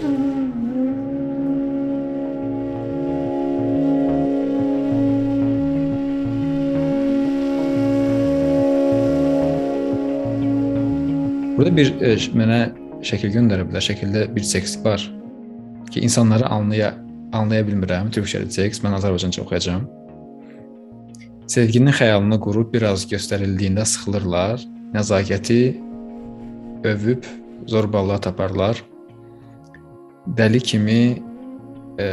Burada bir e, mənə şəkil göndəriblər. Şəkildə bir tekst var ki, insanları anlaya anlaya bilmirəm. Türkçəli tekst. Mən Azərbaycanca oxuyacağam. Sevginin xəyalını qurub biraz göstərildiyində sıxılırlar. Nəzakəti övüb zorbalığa taparlar. Dəli kimi e,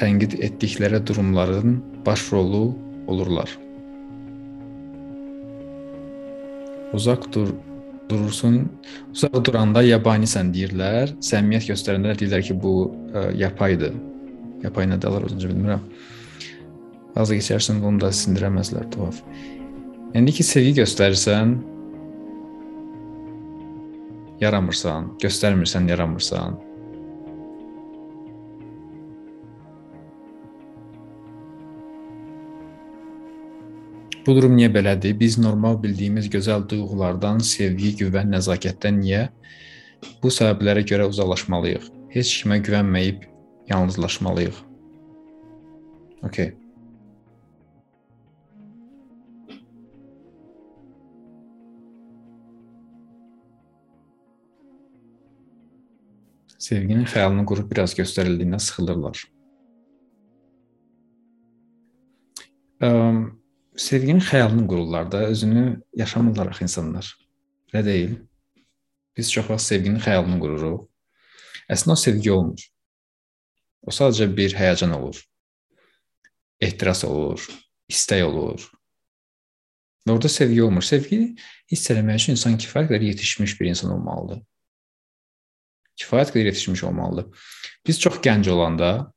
tənqid etdikləri durumların baş rolu olurlar. Uzaq dur durursun. Uzaq duranda yabanisən deyirlər. Səmimiyyət göstərəndə deyirlər ki, bu ə, yapaydır. Yapay nə deyirlər özüncə bilmirəm. Bazı keçərsən bunu da sindirəməzlər tuhaf. İndi ki sevgi göstərirsən, yaramırsan, göstərmirsən, yaramırsan. Bu durum niyə belədir? Biz normal bildiyimiz gözəl duyğulardan, sevgi, güvən, nəzakətdən niyə bu səbəblərə görə uzaqlaşmalıyıq? Heç kimə güvənməyib yalnızlaşmalıyıq. Okay. Sevginin xəyalını qurub biraz göstərildiyindən sıxılırlar. Um, sevginin xəyalını qururlar da, özünü yaşamırlar axı insanlar. Elə deyil? Biz çox vaxt sevginin xəyalını qururuq. Əslində o sevgi olmur. O sadəcə bir həyəcan olur. Ehtiras olur, istək olur. Və orada sevgi olmur. Sevgi hiss etmək üçün insan kifayət qədər yetişmiş bir insan olmalıdır. Kifayət qədər yetişmiş olmalıdır. Biz çox gənc olanda,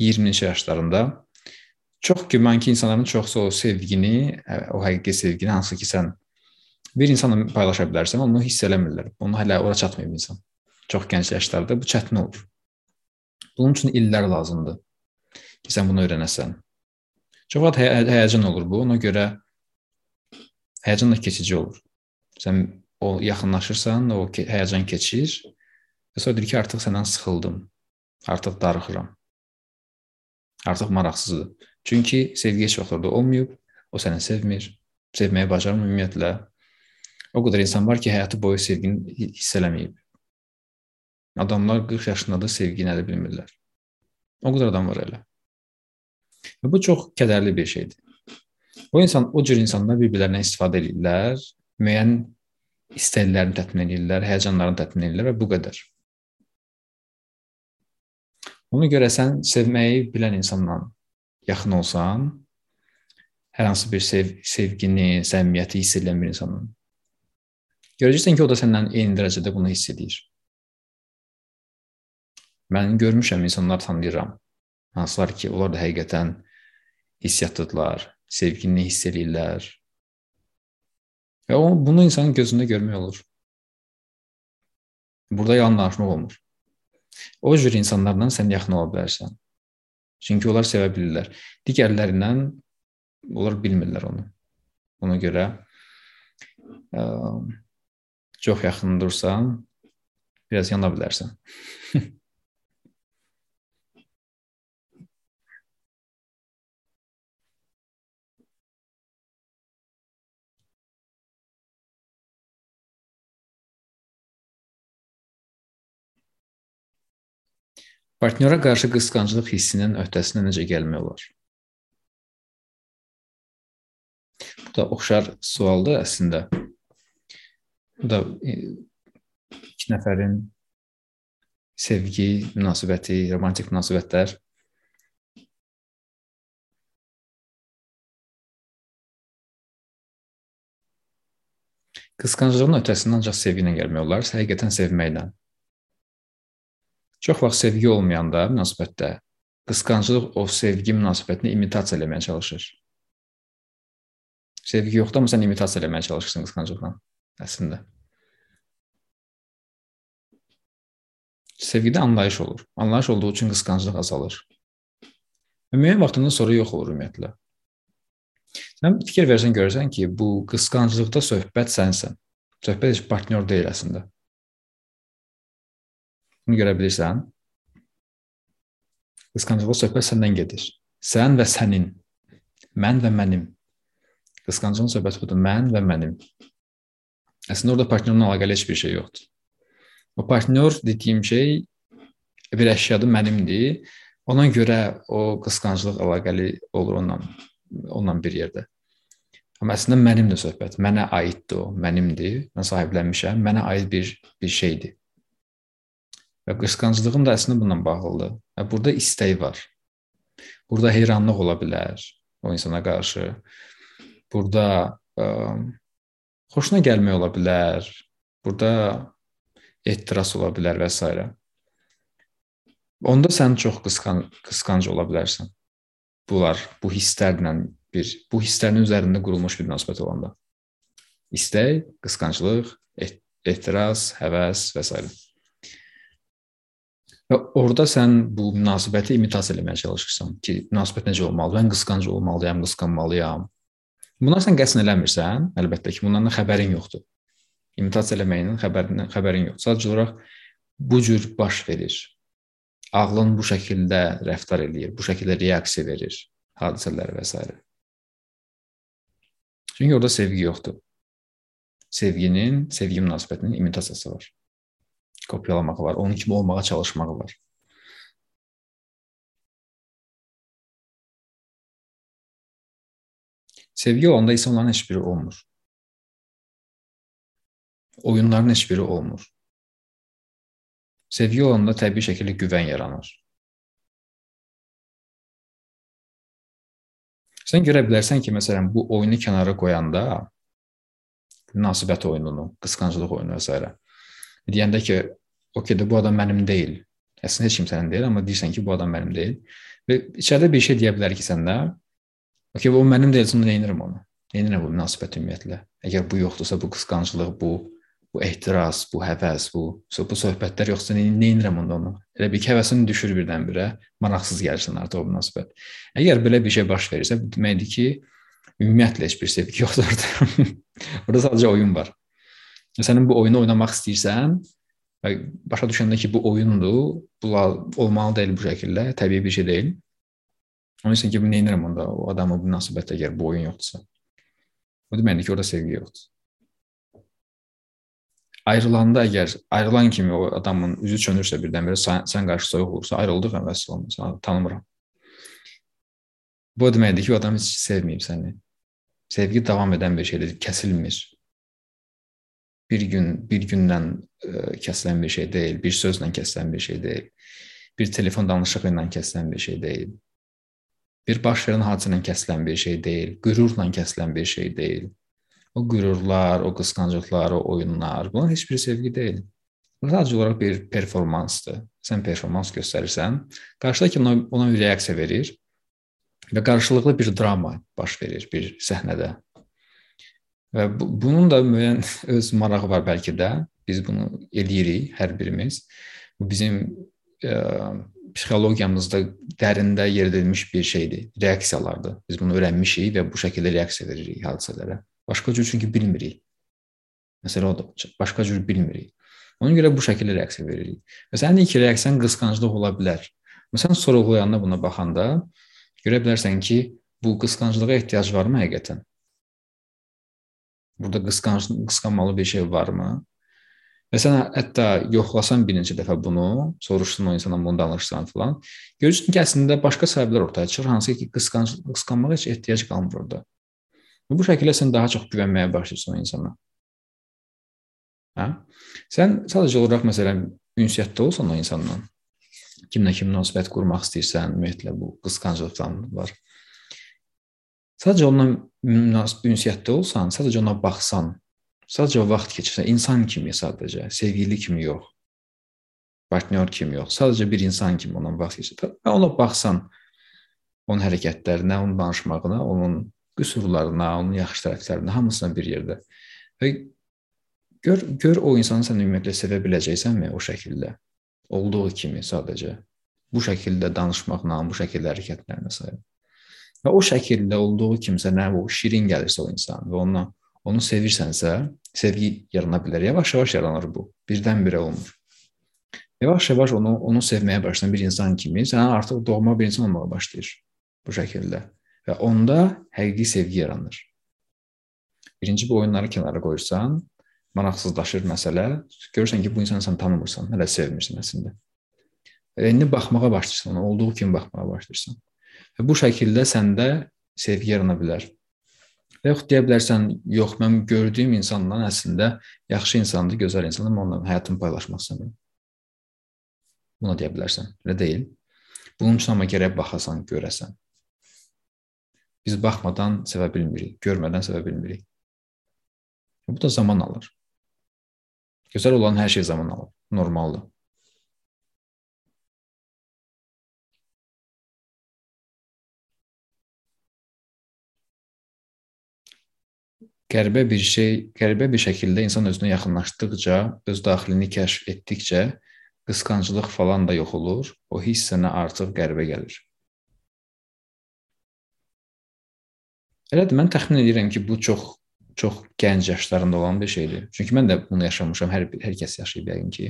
20-ci yaşlarında Çox güman ki, insanların çoxsu o sevgini, o həqiqi sevgini hansı ki sən bir insanla paylaşa bilərsən, onu hiss eləmirlər. Onu hələ ora çatmayıb insan. Çox gənc yaşlarda bu çətin olur. Bunun üçün illər lazımdır ki, sən bunu öyrənəsən. Çox vaxt həy həyəcan olur bu. Ona görə həyəcan da keçici olur. Sən o yaxınlaşırsan, o həyəcan keçir. Və sonra deyir ki, artıq səndən sıxıldım. Artıq darıxıram. Artıq maraqsızdır. Çünki sevgi heç vaxt orada olmayıb, o səni sevmir, sevməyi bacarmır ümumiyyətlə. O qədər insan var ki, həyatı boyu sevgini hiss eləməyib. Adamlar 40 yaşındadır, sevgi nədir bilmirlər. O qədər adam var elə. Və bu çox kədərli bir şeydir. O insan, o cür insanlar bir-birlərindən istifadə edirlər, müəyyən istəklərini təmin edirlər, həyəcanlarını təmin edirlər və bu qədər. Ona görə sən sevməyi bilən insanla yaxın olsan, hər hansı bir sev sevgini, səmimiyyəti hiss edən bir insanın görəcəksən ki, o da səndən eyni dərəcədə bunu hiss edir. Mən görmüşəm, insanlar tanıyıram. Hansılar ki, onlar da həqiqətən hissiyatlıdırlar, sevgini hiss edirlər. Və o bunu insanın gözündə görmək olur. Burada yalan danışmaq olmur. O cür insanlarla sən yaxın ola bilərsən. Çünki onlar sevə bilirlər. Digərlərindən onlar bilmirlər onu. Ona görə ə, çox yaxın dursan, biraz yana bilərsən. Partnyora qarşı qısqanclıq hissinin öhdəsinə necə gəlmək olar? Bu da oxşar sualdır əslində. Bu da e, iki nəfərin sevgi münasibəti, romantik münasibətlər Qısqanclığın öhdəsindən ancaq sevgi ilə gəlmək olar, həqiqətən sevməklə. Çox vaxt sevgi olmayanda münasibətdə qısqanclıq o sevgi münasibətini imitasiya eləməyə çalışır. Sevgi yoxdur, amma sən imitasiya eləməyə çalışırsan qısqanclıqla əslində. Sevgidə anlayış olur. Anlayış olduğu üçün qısqanclıq azalır. Və müəyyən vaxtından sonra yox olur ümumiyyətlə. Sən fikir versən görürsən ki, bu qısqanclıqda söhbət sənsən. Söhbət heç partnyor deyil əslində. Bunu görə bilirsən? Qısqanclıq söhbət səndən gedir. Sən və sənin. Mən və mənim. Qısqanclığın söhbəti budur. Mən və mənim. Əslində orada partnyorla əlaqəli heç bir şey yoxdur. O partnyor dediyim şey bir əşyadır, mənimdir. Ona görə o qısqanclıq əlaqəli olur onunla, onunla bir yerdə. Amma əslində mənimdir söhbət. Mənə aiddir o, mənimdir. Mən sahiblənmişəm. Mənə aid bir bir şeydir. Və qısqanclığım da əslində bununla bağlıdır. Və burada istək var. Burada heyranlıq ola bilər o insana qarşı. Burada ə, xoşuna gəlmək ola bilər. Burada ehtiras ola bilər və s. Onda sən çox qısqan qısqanc ola bilərsən. Bunlar bu hisslərlə bir bu hisslərin üzərində qurulmuş bir münasibət olanda. İstək, qısqanclıq, ehtiras, həvəs və s. Və orada sən bu münasibəti imitasiya etməyə çalışırsan ki, münasibət necə olmalı? Mən qısqanc olmalıyam, qısqanmalıyam. Buna sən qəsd eləmirsən, əlbəttə ki, bundan da xəbərin yoxdur. İmitasiya eləməyindən xəbərindən xəbərin yoxdur. Sadəcə olaraq bu cür baş verir. Ağlın bu şəkildə rəftar eləyir, bu şəkildə reaksiya verir hadisələrə və s. Çünki orada sevgi yoxdur. Sevginin, sevgi münasibətinin imitasiyası var. Kopyalamağı var, onun kimi olmağa çalışmağı var. Sevgi olanda isə onların heç biri olmur. Oyunların heç biri olmur. Sevgi olanda təbii şəkildə güvən yaranır. Sən görə bilərsən ki, məsələn, bu oyunu kənara qoyanda münasibət oyununu, qısqanclıq oyunu və s. deyəndə ki, okey də bu adam mənim deyil. Əslində heç kim sənin deyil, amma deyirsən ki, bu adam mənim deyil. Və içəridə bir şey deyə bilər ki, səndə, okey, bu mənim deyilsə, nə edirəm onu? Nə edirəm bu münasibət ümumiyyətlə? Əgər bu yoxdursa, bu qısqanclıq, bu bu ehtiras, bu həvəs, bu bu söhbətlər yoxsa nə edirəm onda onu? Elə bir həvəsin düşür birdən-birə, maraqsız gəlirsən artıq o münasibət. Əgər belə bir şey baş verirsə, bu deməkdir ki, ümumiyyətlə heç bir sevgi yoxdur orada. orada sadəcə oyun var. Sənin bu oyunu oynamaq istəyirsən başa düşəndə ki, bu oyundur, bu olmalı deyil bu şəkildə, təbii bir şey deyil. Onun üçün ki, nə edirəm onda o adamın münasibətdə əgər bu oyun yoxdursa. Bu deməkdir ki, orada sevgi yoxdur ayrılanda əgər ayrılan kimi o adamın üzü çönürsə birdən-birə sən, sən qarşı soyuq olursa, ayrıldıq və vəssalam, səni tanımıram. Bu deməkdir ki, o adam heç sevməyib səni. Sevgi davam edən bir şeydir, kəsilmir. Bir gün, bir gündən ə, e, kəsilən bir şey deyil, bir sözlə kəsilən bir şey deyil. Bir telefon danışığı ilə kəsilən bir şey deyil. Bir baş verən hadisə ilə kəsilən bir şey deyil, qürurla kəsilən bir şey deyil o qürurlar, o qısqanclıqlar, o oyunlar, bunlar heç bir sevgi deyil. Bu sadəcə olaraq bir performansdır. Sən performans göstərirsən, qarşıdakı ona, ona reaksiya verir və qarşılıqlı bir drama baş verir bir səhnədə. Və bu, bunun da müəyyən öz marağı var bəlkə də. Biz bunu eləyirik hər birimiz. Bu bizim ə, e, psixologiyamızda dərində yer edilmiş bir şeydir, reaksiyalardır. Biz bunu öyrənmişik və bu şəkildə reaksiya veririk hadisələrə. Başqa cür çünki bilmirik. Məsələ odur. Başqa cür bilmirik. Ona görə bu şəkildə reaksiya veririk. Və sənin ilk reaksiyan qısqanclıq ola bilər. Məsələn, sorğulayanda buna baxanda görə bilərsən ki, bu qısqanclığa ehtiyac varmı həqiqətən? Burada qısqanc qısqanmalı bir şey varmı? Və sən hətta yoxlasan bir neçə dəfə bunu, soruşsan o insana bunu danışsan filan, görürsən ki, əslində başqa səbəblər ortaya çıxır, hansı ki, qısqanc qısqanmağa heç ehtiyac qalmır orada. Bu şəkildə sən daha çox güvənməyə başlayırsan o insana. Hə? Sən sadəcə olaraq məsələn ünsiyyətdə olsan o insanla, kimlə kim münasibət qurmaq istəyirsən, ümumiyyətlə bu qısqanclıqdan var. Sadəcə onunla ünsiyyətdə olsan, sadəcə ona baxsan, sadəcə vaxt keçirsən, insan kimi sadəcə, sevgili kimi yox. Partnyor kimi yox, sadəcə bir insan kimi ona vaxt keçirsən və ona baxsan, onun hərəkətlərinə, onun danışmağına, onun qüsurlarına, onun yaxşı tərəflərinə, hamısına bir yerdə. Və gör gör o insanı sən ümumiyyətlə sevə biləcəksənmi o şəkildə? Olduğu kimi sadəcə bu şəkildə danışmaqla, bu şəkildə hərəkətlərlə s. Və o şəkildə olduğu kimi sənə o şirin gəlirsə o insan və ona onu sevirsənsə, sevgi yarana bilər. Yavaş-yavaş yaranır bu. Birdən-birə olmur. Yavaş-yavaş onu onu sevməyə başlayan bir insan kimi sən artıq doğma bir insan olmağa başlayır bu şəkildə və onda həqiqi sevgi yaranır. Birinci bu oyunları kənara qoyursan, maraqsızlaşır məsələ. Görürsən ki, bu insanı sən tanımırsan, hələ sevmirsən əslində. Və indi baxmağa başlayırsan, olduğu kimi baxmağa başlayırsan. Və bu şəkildə səndə sevgi yarana bilər. Və yaxud deyə bilərsən, yox, mən gördüyüm insandan əslində yaxşı insandır, gözəl insandır, mən onunla həyatımı paylaşmaq istəmirəm. Buna deyə bilərsən. Elə deyil. Bunun üçün amma gərək baxasan, görəsən. Biz baxmadan sevə bilmirik, görmədən sevə bilmirik. Bu da zaman alır. Gözəl olan hər şey zaman alır. Normaldır. Qəribə bir şey, qəribə bir şəkildə insan özünə yaxınlaşdıqca, öz daxilini kəşf etdikcə qısqanclıq falan da yox olur. O hiss sənə artıq qəribə gəlir. Elədir, mən təxmin edirəm ki, bu çox çox gənc yaşlarında olan bir şeydir. Çünki mən də bunu yaşamışam, hər hər kəs yaşayıb yəqin ki.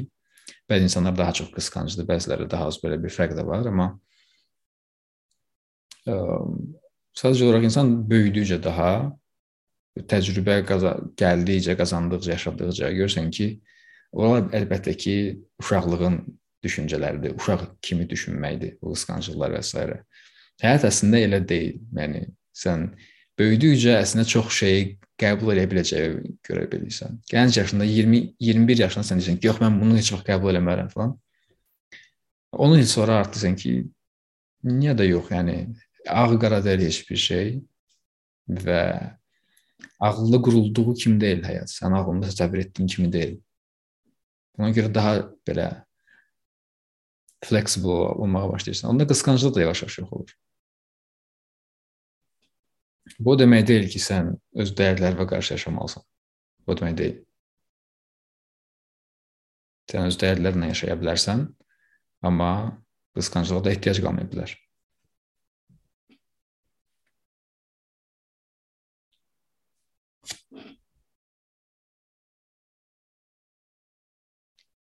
Bəzi insanlar daha çox qısqancdır, bəziləri daha az belə bir fərq də var, amma ə, sadəcə olaraq insan böyüdükcə daha təcrübə qaza gəldikcə, qazandıqca, yaşadıqca görürsən ki, onlar əlbəttə ki, uşaqlığın düşüncələridir, uşaq kimi düşünməkdir, bu qısqanclıqlar və s. Həyat əslində elə deyil. Yəni sən böyüdükcə əslində çox şeyi qəbul edə biləcəyi görə bilirsən. Gənc yaşında 20 21 yaşında sən deyirsən ki, yox mən bunu heç vaxt qəbul eləmərəm falan. 10 il sonra artırsan ki, niyə də yox, yəni ağ-qara deyil heç bir şey və ağıllı qurulduğu kimi deyil həyat. Sən ağlında təsəvvür etdiyin kimi deyil. Buna görə daha belə flexible olmağa başlayırsan. Onda qısqanclıq da yavaş-yavaş yox olur. Bu demək deyil ki, sən öz dəyərlərinə qarşı yaşamalısan. Bu demək deyil. Sən öz dəyərlərinlə yaşaya bilərsən, amma qısqanclığa da ehtiyac qalmaya bilər.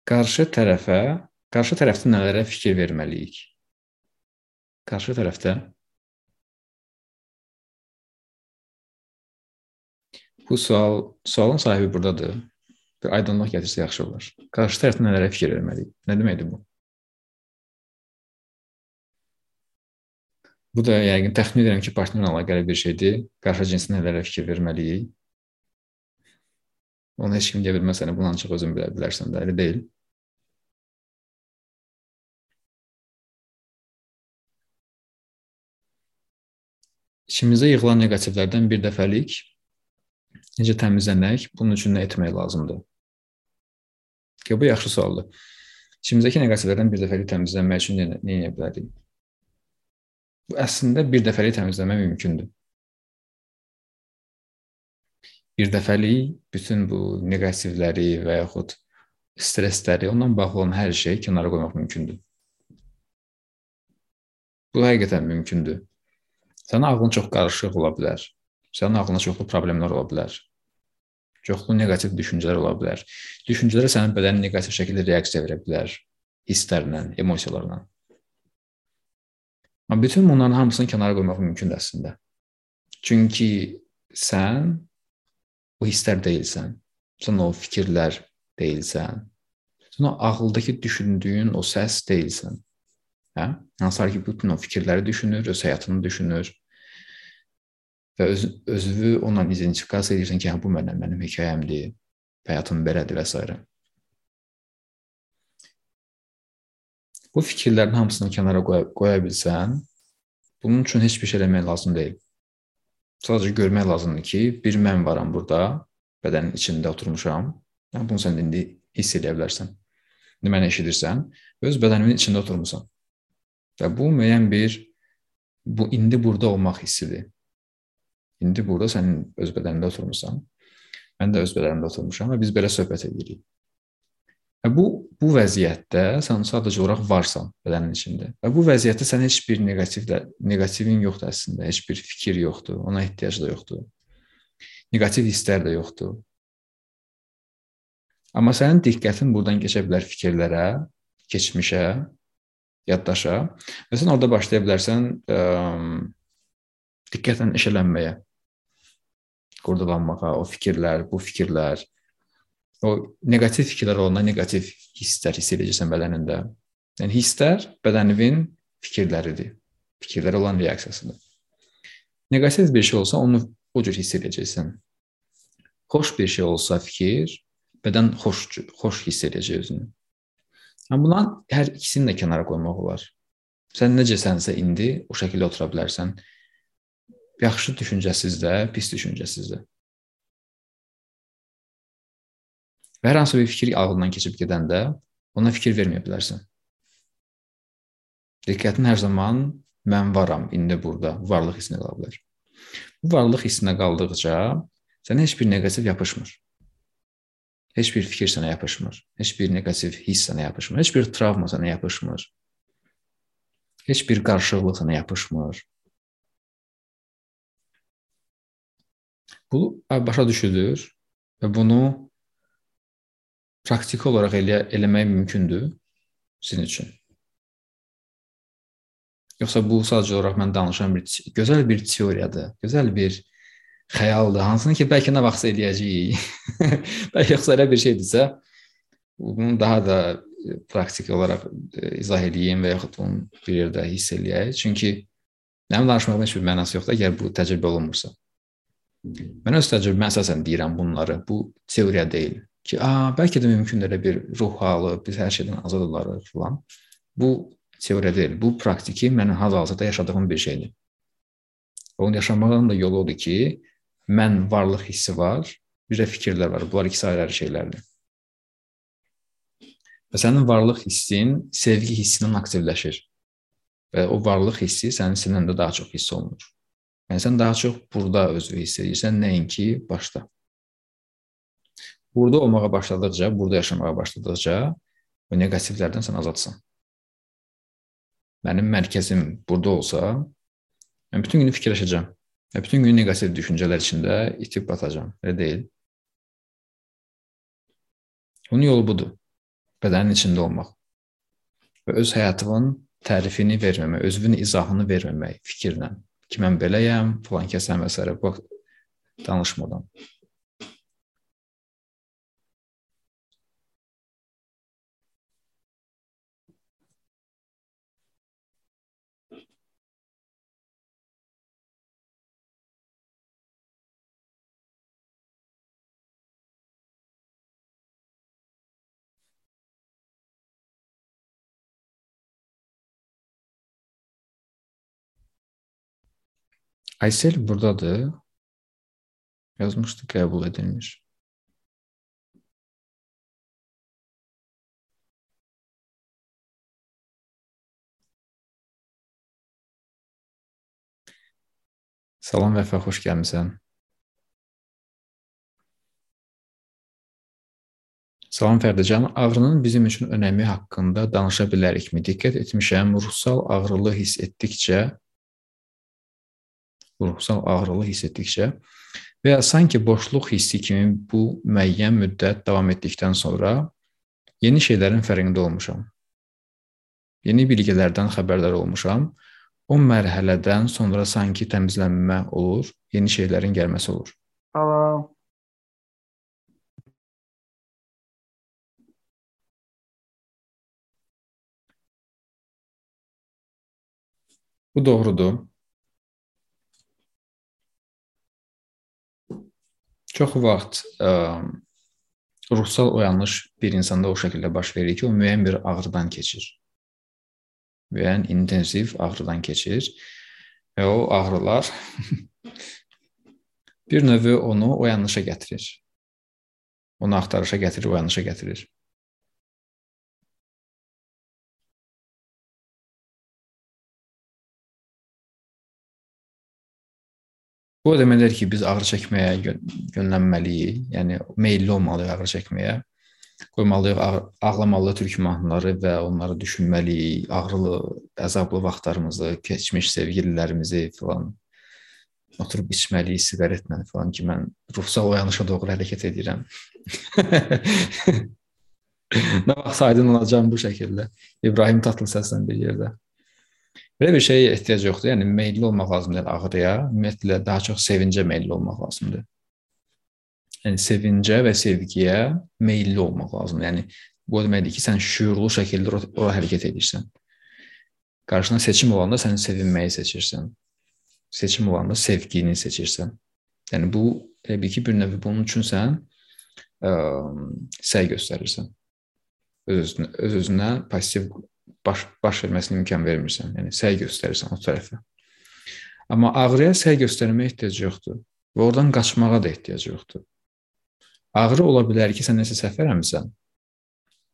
Qarşı tərəfə, qarşı tərəfdə nələrə fikir verməliyik? Qarşı tərəfdə Bu sual, sualın sahibi burdadır. Bir aydınlıq gətirsə yaxşı olar. Qarşı tərəfdə nələrə fikir verməliyik? Nə deməkdir bu? Bu da yəqin təxmin edirəm ki, partnerlə əlaqəli bir şeydir. Qarşı cinsə nələrə fikir verməliyik? Onu heç kim deyə bilməz, səni bunu ancaq özün bilə bilərsən də, elə deyil. İçimizə yığılan neqativlərdən bir dəfəlik Necə təmizləmək? Bunun üçün nə etmək lazımdır? Ki, bu yaxşı sualdır. İçimizdəki neqativlərdən bir dəfəlik təmizlənmək üçün nə, nə edə bilərik? Bu əslində bir dəfəlik təmizləmək mümkündür. Bir dəfəlik bütün bu neqativləri və yaxud stressləri, ondan bağlı olan hər şeyi kənara qoymaq mümkündür. Bu həqiqətən mümkündür. Sənin ağlın çox qarışıq ola bilər. Sənin ağlına çoxlu problemlər ola bilər çoxlu neqativ düşüncələr ola bilər. Düşüncələr sənin bədənin neqativ şəkildə reaksiya verə bilər hisslərlə, emosiyalarla. Amma bütün bunların hamısını kənara qoymaq mümkündür əslində. Çünki sən o hisslər deyilsən. Sən o fikirlər deyilsən. Sən o ağıldakı düşündüyün o səs deyilsən. Hə? Hansılar ki, bütün o fikirləri düşünür, öz həyatını düşünür, və öz, özünü onunla identifikasiya edirsən ki, hə bu mənim, mənim hekayəmdir, həyatım belədir və s. Bu fikirlərin hamısını kənara qoya, qoya bilsən, bunun üçün heç bir şey eləmək lazım deyil. Sadəcə görmək lazımdır ki, bir mən varam burada, bədənin içində oturmuşam. Yəni bunu sən indi hiss edə bilərsən. İndi məni eşidirsən, öz bədənimin içində oturmusan. Və bu müəyyən bir bu indi burada olmaq hissidir. İndi burada sənin öz bədənində oturmusan. Mən də öz bədənimdə oturmuşam və biz belə söhbət edirik. Və bu bu vəziyyətdə sən sadəcə olaraq varsan bədənin içində. Və bu vəziyyətdə sən heç bir neqativ də neqativin yoxdur əslində, heç bir fikir yoxdur, ona ehtiyac da yoxdur. Neqativ hisslər də yoxdur. Amma sənin diqqətin burdan keçə bilər fikirlərə, keçmişə, yaddaşa və sən orada başlaya bilərsən ə, diqqətlə işlənməyə, qurdalanmağa, o fikirlər, bu fikirlər, o neqativ fikirlər olanda neqativ hisslər hiss edəcəksən bədənində. Yəni hisslər bədəninin fikirləridir. Fikirlərə olan reaksiyasıdır. Neqativ bir şey olsa onu o cür hiss edəcəksən. Xoş bir şey olsa fikir, bədən xoş xoş hiss edəcək özünü. Amma bundan hər ikisini də kənara qoymaq olar. Sən necəsənsə indi o şəkildə otura bilərsən. Yaxşı düşüncəsiz də, pis düşüncəsiz də. Və hər hansı bir fikir ağlından keçib gedəndə ona fikir verməyə bilərsən. Diqqətin hər zaman mən varam, indi burada varlıq hissinə qala bilər. Bu varlıq hissinə qaldıqca sənə heç bir neqativ yapışmır. Heç bir fikir sənə yapışmır. Heç bir neqativ hiss sənə yapışmır. Heç bir travma sənə yapışmır. Heç bir qarşıqlıq sənə yapışmır. Bu başa düşülür və bunu praktiki olaraq elə eləmək mümkündür sizin üçün. Yoxsa bu sadəcə olaraq mən danışan bir gözəl bir teoriyadır, gözəl bir xəyaldır, hansını ki bəlkə nə vaxt eləyəcəyik. bəlkə yoxsa elə bir şeydirsə, bunu daha da praktik olaraq izah edeyim və yaxud bunu bir yerdə hiss eləyək. Çünki mənim danışmağımın heç bir mənası yoxdur əgər bu təcrübə olunmursa. Mən öz təcrübəmə əsasən deyirəm bunları. Bu teoriya deyil ki, a, bəlkə də mümkündür elə bir ruh halı, biz hər şeydən azad olarıq filan. Bu teoriya deyil. Bu praktiki mənim hal-hazırda yaşadığım bir şeydir. Onu yaşamağın da yolu odur ki, mən varlıq hissi var, bir də fikirlər var. Bunlar ikisi ayrı-ayrı şeylərdir. Və sənin varlıq hissin sevgi hissindən aktivləşir. Və o varlıq hissi sənin sinəndə daha çox hiss olunur. Yəni sən daha çox burada özünü hiss edirsən, nəinki başda. Burada olmağa başladıqca, burada yaşamağa başladıqca o neqativlərdən sən azadsan mənim mərkəzim burada olsa, mən bütün günü fikirləşəcəm. Və bütün gün neqativ düşüncələr içində itib batacam. Elə deyil. Bunun yolu budur. Bədənin içində olmaq. Və öz həyatımın tərifini verməmək, özünün izahını verməmək fikirlə. Ki mən beləyəm, falan kəsəm və s. danışmadan. Aysel buradadır. Yazmışdı qəbul edilmiş. Salam Vəfa, xoş gəlmisən. Salam Fərdican, ağrının bizim üçün önəmi haqqında danışa bilərikmi? Diqqət etmişəm, ruhsal ağrılı hiss etdikcə ruhsal ağrılı hiss etdikcə və ya sanki boşluq hissi kimi bu müəyyən müddət davam etdikdən sonra yeni şeylərin fərqində olmuşam. Yeni bilgilərdən xəbərdar olmuşam. O mərhələdən sonra sanki təmizlənmə olur, yeni şeylərin gəlməsi olur. Alo. Bu doğrudur. Çox vaxt ə, ruhsal oyanış bir insanda o şəkildə baş verir ki, o müəyyən bir ağrıdan keçir. Müəyyən intensiv ağrıdan keçir və o ağrılar bir növ onu oyanışa gətirir. Onu axtarışa gətirir, oyanışa gətirir. Bu deməkdir ki, biz ağrı çəkməyə yönlənməliyik. Yəni meylli olmalıyıq ağrı çəkməyə. Qoymalıyıq ağlamalı türk mahnıları və onları düşünməliyik. Ağrılı, əzablı vaxtlarımızı, keçmiş sevgililərimizi filan oturub içməliyik siqaretlə filan ki, mən ruhsal oyanışa doğru hərəkət edirəm. Nə vaxt aydın olacağım bu şəkildə. İbrahim Tatlıses bir yerdə. Belə bir şeyə ehtiyac yoxdur. Yəni meylli olmaq lazımdır ağrıya. Ümumiyyətlə daha çox sevincə meylli olmaq lazımdır. Yəni sevincə və sevgiyə meylli olmaq lazımdır. Yəni bu deməkdir ki, sən şüurlu şəkildə ora, hərəkət edirsən. Qarşına seçim olanda sən sevinməyi seçirsən. Seçim olanda sevgini seçirsən. Yəni bu elə bil ki, bir növ bunun üçün sən ə, səy göstərirsən. Öz özünə, öz özünə pasiv baş baş verməsinə imkan vermirsən. Yəni səy göstərirsən o tərəfə. Amma ağrıya səy göstərməyə ehtiyac yoxdur və oradan qaçmağa da ehtiyac yoxdur. Ağrı ola bilər ki, sən nəsə səhv eləmisən.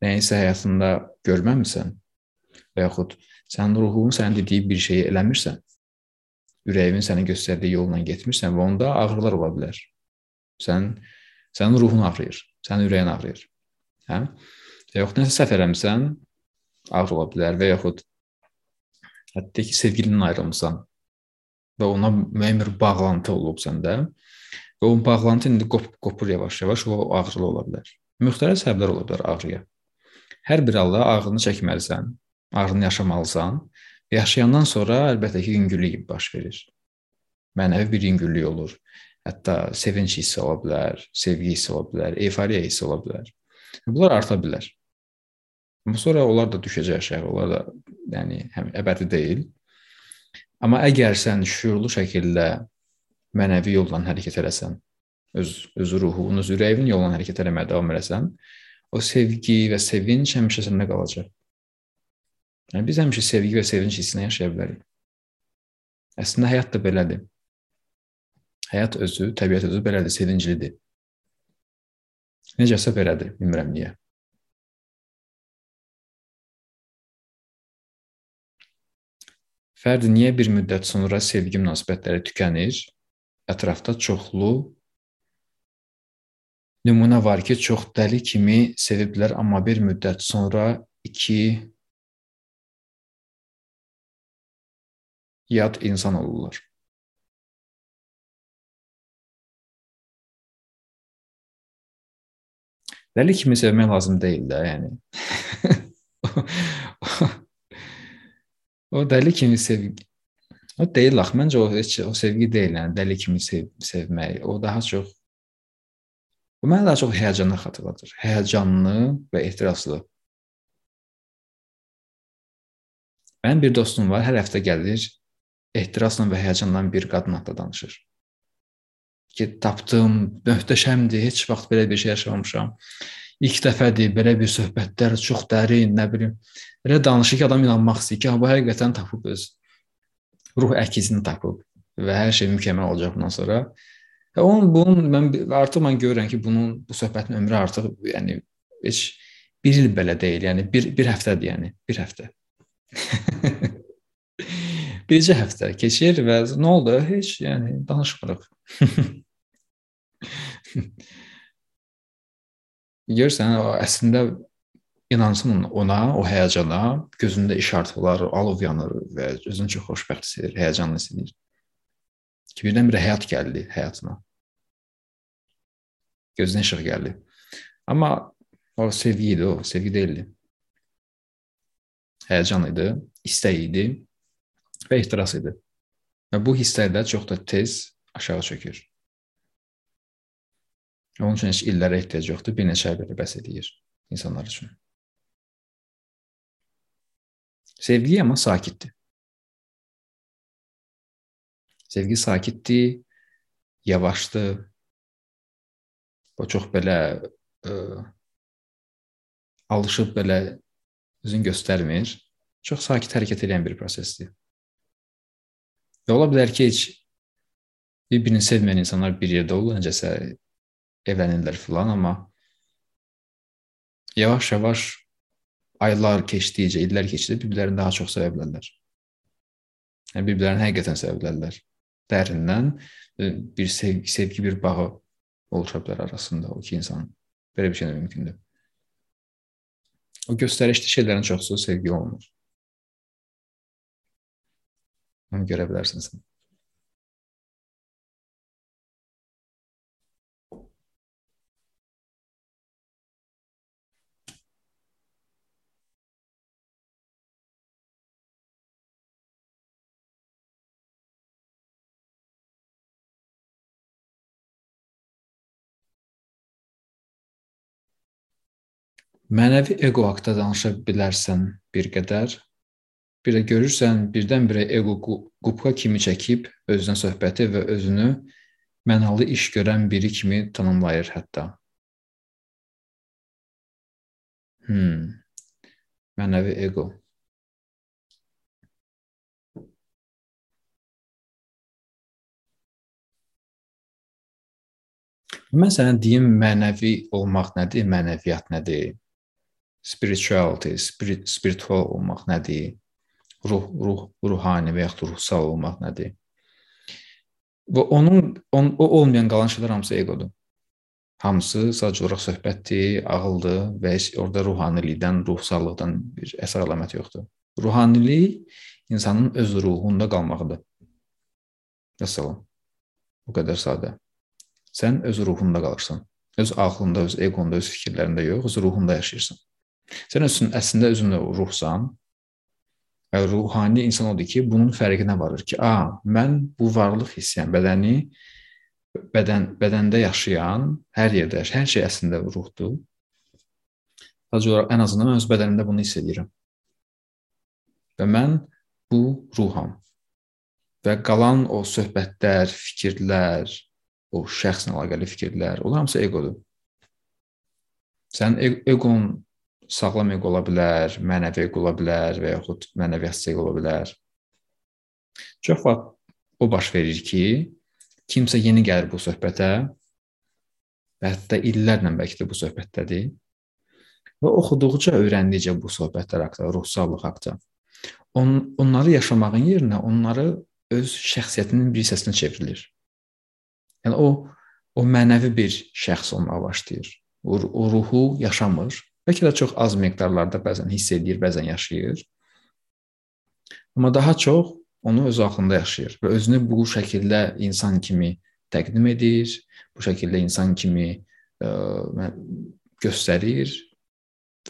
Nəyisə həyatında görməmisən və yaxud Sənin ruhun sənin dediyi bir şeyi eləmirsən, ürəyin sənə göstərdiyi yolla getmirsən və onda ağrılar ola bilər. Sən sənin ruhun ağrıyır, sənin ürəyin ağrıyır. Hə? Və yaxud nəsə səhv eləmisən, ağrı ola bilər və yaxud hətta ki, sevgilindən ayrılmısan və ona müəyyən bir bağlantı olub səndə və o bağlantı indi qop qopur yavaş-yavaş o ağrılı ola bilər. Müxtəlif səbəblər ola bilər ağrıya. Hər bir halda ağrını çəkməlisən, ağrını yaşamalısan. Yaşayandan sonra əlbəttə ki, yüngüllük baş verir. Mənəvi bir yüngüllük olur. Hətta sevinç hissi ola bilər, sevgi hissi ola bilər, euforiya hissi ola bilər. Bunlar arta bilər. Sonra onlar da düşəcək aşağı, onlar da yəni həm əbədi deyil. Amma əgər sən şüurlu şəkildə mənəvi yolla hərəkət eləsən, öz öz ruhun, öz ürəyin yolla hərəkət eləməyə davam eləsən, o sevgi və sevinc həmişə səndə qalacaq. Yəni biz həmişə sevgi və sevinc hissinə yaşaya bilərik. Əslində həyat da belədir. Həyat özü, təbiət özü belədir, sevinclidir. Necəsə belədir, bilmirəm niyə. Fərd niyə bir müddət sonra sevgi münasibətləri tükənir? Ətrafda çoxlu nümunə var ki, çox dəli kimi seviblər, amma bir müddət sonra iki yad insan olurlar. Dəli kimi sevmək lazım deyil də, yəni. o dəli kimi sevgi o deyil axı. Məncə o heç o sevgi deyil, yəni dəli kimi sev sevmək. O daha çox Bu mənə daha çox həyəcanı xatırladır. Həyəcanlı və ehtiraslı. Mənim bir dostum var, hər həftə gəlir, ehtirasla və həyəcanla bir qadın haqqında danışır. Ki, tapdım, möhtəşəmdir, heç vaxt belə bir şey yaşamamışam. İlk dəfədir, belə bir söhbətlər çox dərin, nə bilim. Elə danışır ki, adam inanmaq istəyir ki, bu həqiqətən tapıb öz ruh əkizini tapıb və hər şey mükəmməl olacaq bundan sonra. Və onun bunun mən artıq mən görürəm ki, bunun bu söhbətin ömrü artıq yəni heç bir il belə deyil, yəni bir bir həftədir, yəni bir həftə. Bircə həftə keçir və nə oldu? Heç, yəni danışmırıq. Görsən, o əslində inansın ona, o həyəcana, gözündə işartılar, alov yanır və özünü çox xoşbəxt hiss həyəcanlı hiss edir. Ki birdən-birə həyat gəldi həyatına. Gözünə işıq gəldi. Amma o sevgi idi, o sevgi deyildi. Həyəcan idi, istək idi və ehtiras idi. Və bu hisslər də çox da tez aşağı çökür. Onun üçün heç illərə ehtiyac yoxdur, bir neçə ay belə bəs edir insanlar üçün. Sevgi amma sakitdir. Sevgi sakitdir, yavaşdır. O çox belə ə, alışıb belə özünü göstərmir. Çox sakit hərəkət edən bir prosesdir. Və ola bilər ki, heç bir-birini sevməyən insanlar bir yerdə olur, necəsə evlənirlər filan, amma yavaş-yavaş aylar keçdikcə, illər keçdikcə bir-birlərini daha çox sevə bilərlər. Yəni bir-birlərini həqiqətən sevə bilərlər. Dərindən e, bir sevgi, sevgi bir bağı oluşa bilər arasında o iki insanın. Belə bir şey də mümkündür. O göstərişli şeylərin çoxsu sevgi olmur. Onu görə bilərsən sən. Mənəvi ego haqqında danışa bilərsən bir qədər. Bir də görürsən, birdən-birə ego qubqa kimi çəkib özünə söhbəti və özünü mənalı iş görən biri kimi tanımlayır hətta. Hmm. Mənəvi ego. Mən sənə deyim mənəvi olmaq nədir, mənəviyyat nədir? Spirituality, spirit, spiritual olmaq nədir? Ruh, ruh, ruhani və yaxud ruhsal olmaq nədir? Və onun on, o olmayan qalan şeylər hamısı egodur. Hamısı sadəcə olaraq söhbətdir, ağıldır və orada ruhanilikdən, ruhsallıqdan bir əsər əlamət yoxdur. Ruhanilik insanın öz ruhunda qalmağıdır. Vəssalam. Bu qədər sadə. Sən öz ruhunda qalırsan. Öz ağlında, öz egonda, öz fikirlərində yox, öz ruhunda yaşayırsan. Sən özün əslində özünlə ruhsan. Və ruhani insan odur ki, bunun fərqinə varır ki, a, mən bu varlıq hissiyəm, bədəni bədən bədəndə yaşayan, hər yerdə, hər şey əslində ruhdur. Sadəcə olaraq ən azından öz bədənimdə bunu hiss edirəm. Və mən bu ruham. Və qalan o söhbətlər, fikirlər, o şəxslə əlaqəli fikirlər, onlar hamısı egodur. Sən eqon sağlam eqo ola bilər, mənəvi eqo ola bilər və yaxud mənəviyyat eqo ola bilər. Çox vaxt o baş verir ki, kimsə yeni gəlir bu söhbətə və hətta illərlə bəlkə də bu söhbətdədir və oxuduqca, öyrəndikcə bu söhbətlər haqqında, ruhsallıq haqqında on, onları yaşamağın yerinə onları öz şəxsiyyətinin bir hissəsinə çevrilir. Yəni o o mənəvi bir şəxs olmağa başlayır. O, o ruhu yaşamır Bəlkə də çox az miqdarlarda bəzən hiss edir, bəzən yaşayır. Amma daha çox onu öz axlında yaşayır və özünü bu şəkildə insan kimi təqdim edir, bu şəkildə insan kimi ə, göstərir,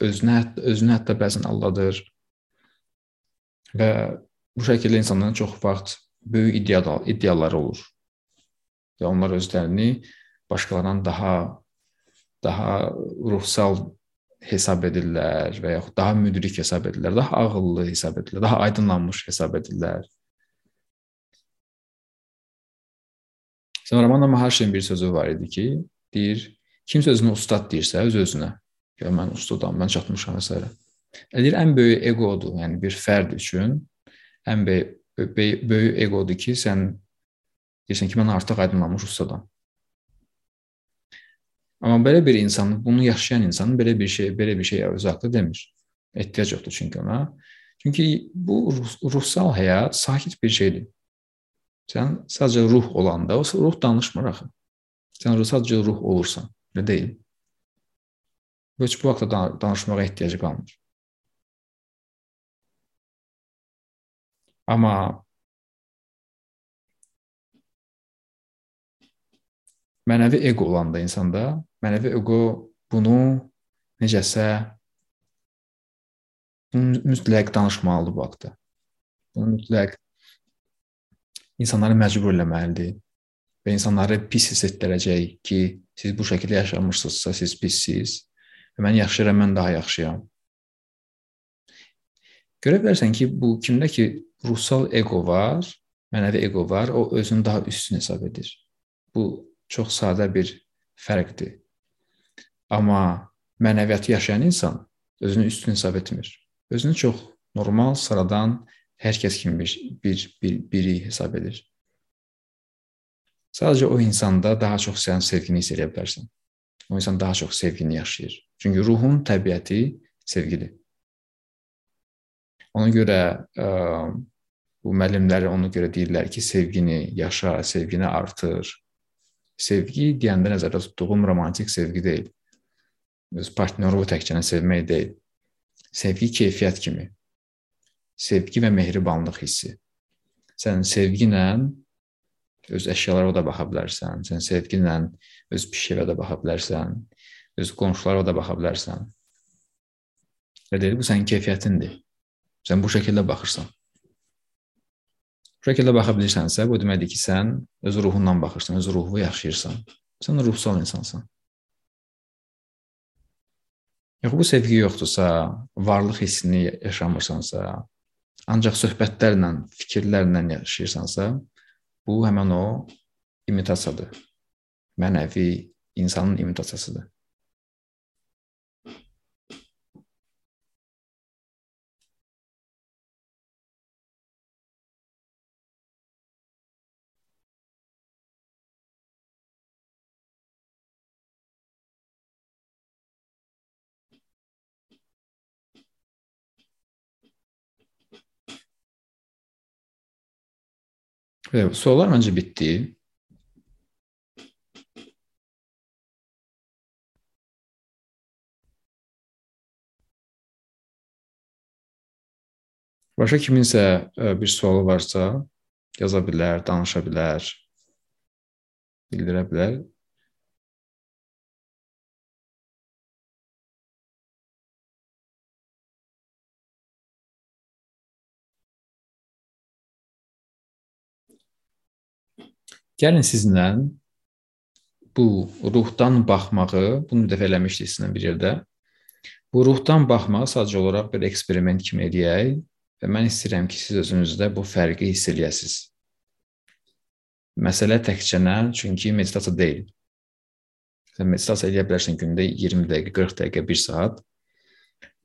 özünə özünü hətta bəzən aldadır. Və bu şəkildə insanların çox vaxt böyük ideal iddiaları olur. Və onlar özlərini başqalarından daha daha ruhsal hesab edirlər və yaxud daha müdrik hesab edirlər, daha ağıllı hesab edirlər, daha aydınlanmış hesab edirlər. Sonra Raman Maharshinin bir sözü var idi ki, deyir, kimsə özünü ustad deyirsə, öz özünə, ki, mən ustadam, mən çatmışam və s. Deyir, ən böyük egodur, yəni bir fərd üçün ən böyük, böyük egodur ki, sən deyirsən ki, mən artıq aydınlanmış ustadam. Amma belə bir insan, bunu yaşayan insan belə bir şey, belə bir şey öz haqqında demir. Ehtiyac yoxdur çünki ona. Çünki bu ruh, ruhsal həyat sakit bir şeydir. Sən sadəcə ruh olanda, o ruh danışmır axı. Sən sadəcə ruh olursan, elə deyil. Heç bu vaxtda danışmağa ehtiyacı qalmır. Amma mənəvi eqo olanda insanda mənəvi eqo bunu necəsə bunu mütləq danışmalıdır bu haqda. Bunu mütləq insanları məcbur eləməlidir və insanları pis hiss etdirəcək ki, siz bu şəkildə yaşamırsınızsa, siz pissiz və mən yaxşıyam, mən daha yaxşıyam. Görə bilərsən ki, bu kimdə ki ruhsal eqo var, mənəvi eqo var, o özünü daha üstün hesab edir. Bu çox sadə bir fərqdir. Amma mənəviyyatı yaşayan insan özünü üstün hesab etmir. Özünü çox normal, sıradan, hər kəs kimi bir, bir, bir biri hesab edir. Sadəcə o insanda daha çox sən sevgini hiss edə bilərsən. O insan daha çox sevgini yaşayır. Çünki ruhun təbiəti sevgidir. Ona görə ə, bu müəllimlər ona görə deyirlər ki, sevgini yaşa, sevgini artır. Sevgi deyəndə nəzərdə tutduğum romantik sevgi deyil öz partnyoru təkcə sevmək deyil. Sevgi keyfiyyət kimi. Sevgi və mehribanlıq hissi. Sən sevgi ilə öz əşyalara da baxa bilərsən. Sən sevgi ilə öz pişiyevə də baxa bilərsən. Öz qonşulara da baxa bilərsən. Və deyir, bu sənin keyfiyyətindir. Sən bu şəkildə baxırsan. Bu şəkildə baxa bilirsənsə, bu deməkdir ki, sən öz ruhundan baxırsan, öz ruhu yaşayırsan. Sən ruhsal insansan. Yox bu sevgi yoxdursa, varlıq hissini yaşamırsansa, ancaq söhbətlərlə, fikirlərlə yaşayırsansa, bu həmin o imitasiyadır. Mənəvi insanın imitasiyasıdır. Evet, sorular məncə bitdi. Başqa kiminsə e, bir sualı varsa, yaza bilər, danışa bilər, bildirə bilər. Gəlin sizlə bu ruhdan baxmağı, bunu dəfə eləmişdik sizinlə bir yerdə. Bu ruhdan baxmağı sadəcə olaraq bir eksperiment kimi eləyək və mən istəyirəm ki, siz özünüzdə bu fərqi hiss eləyəsiniz. Məsələ təkcə nə? Çünki meditasiya deyil. Sən meditasiya edə bilərsən gündə 20 dəqiqə, 40 dəqiqə, 1 saat.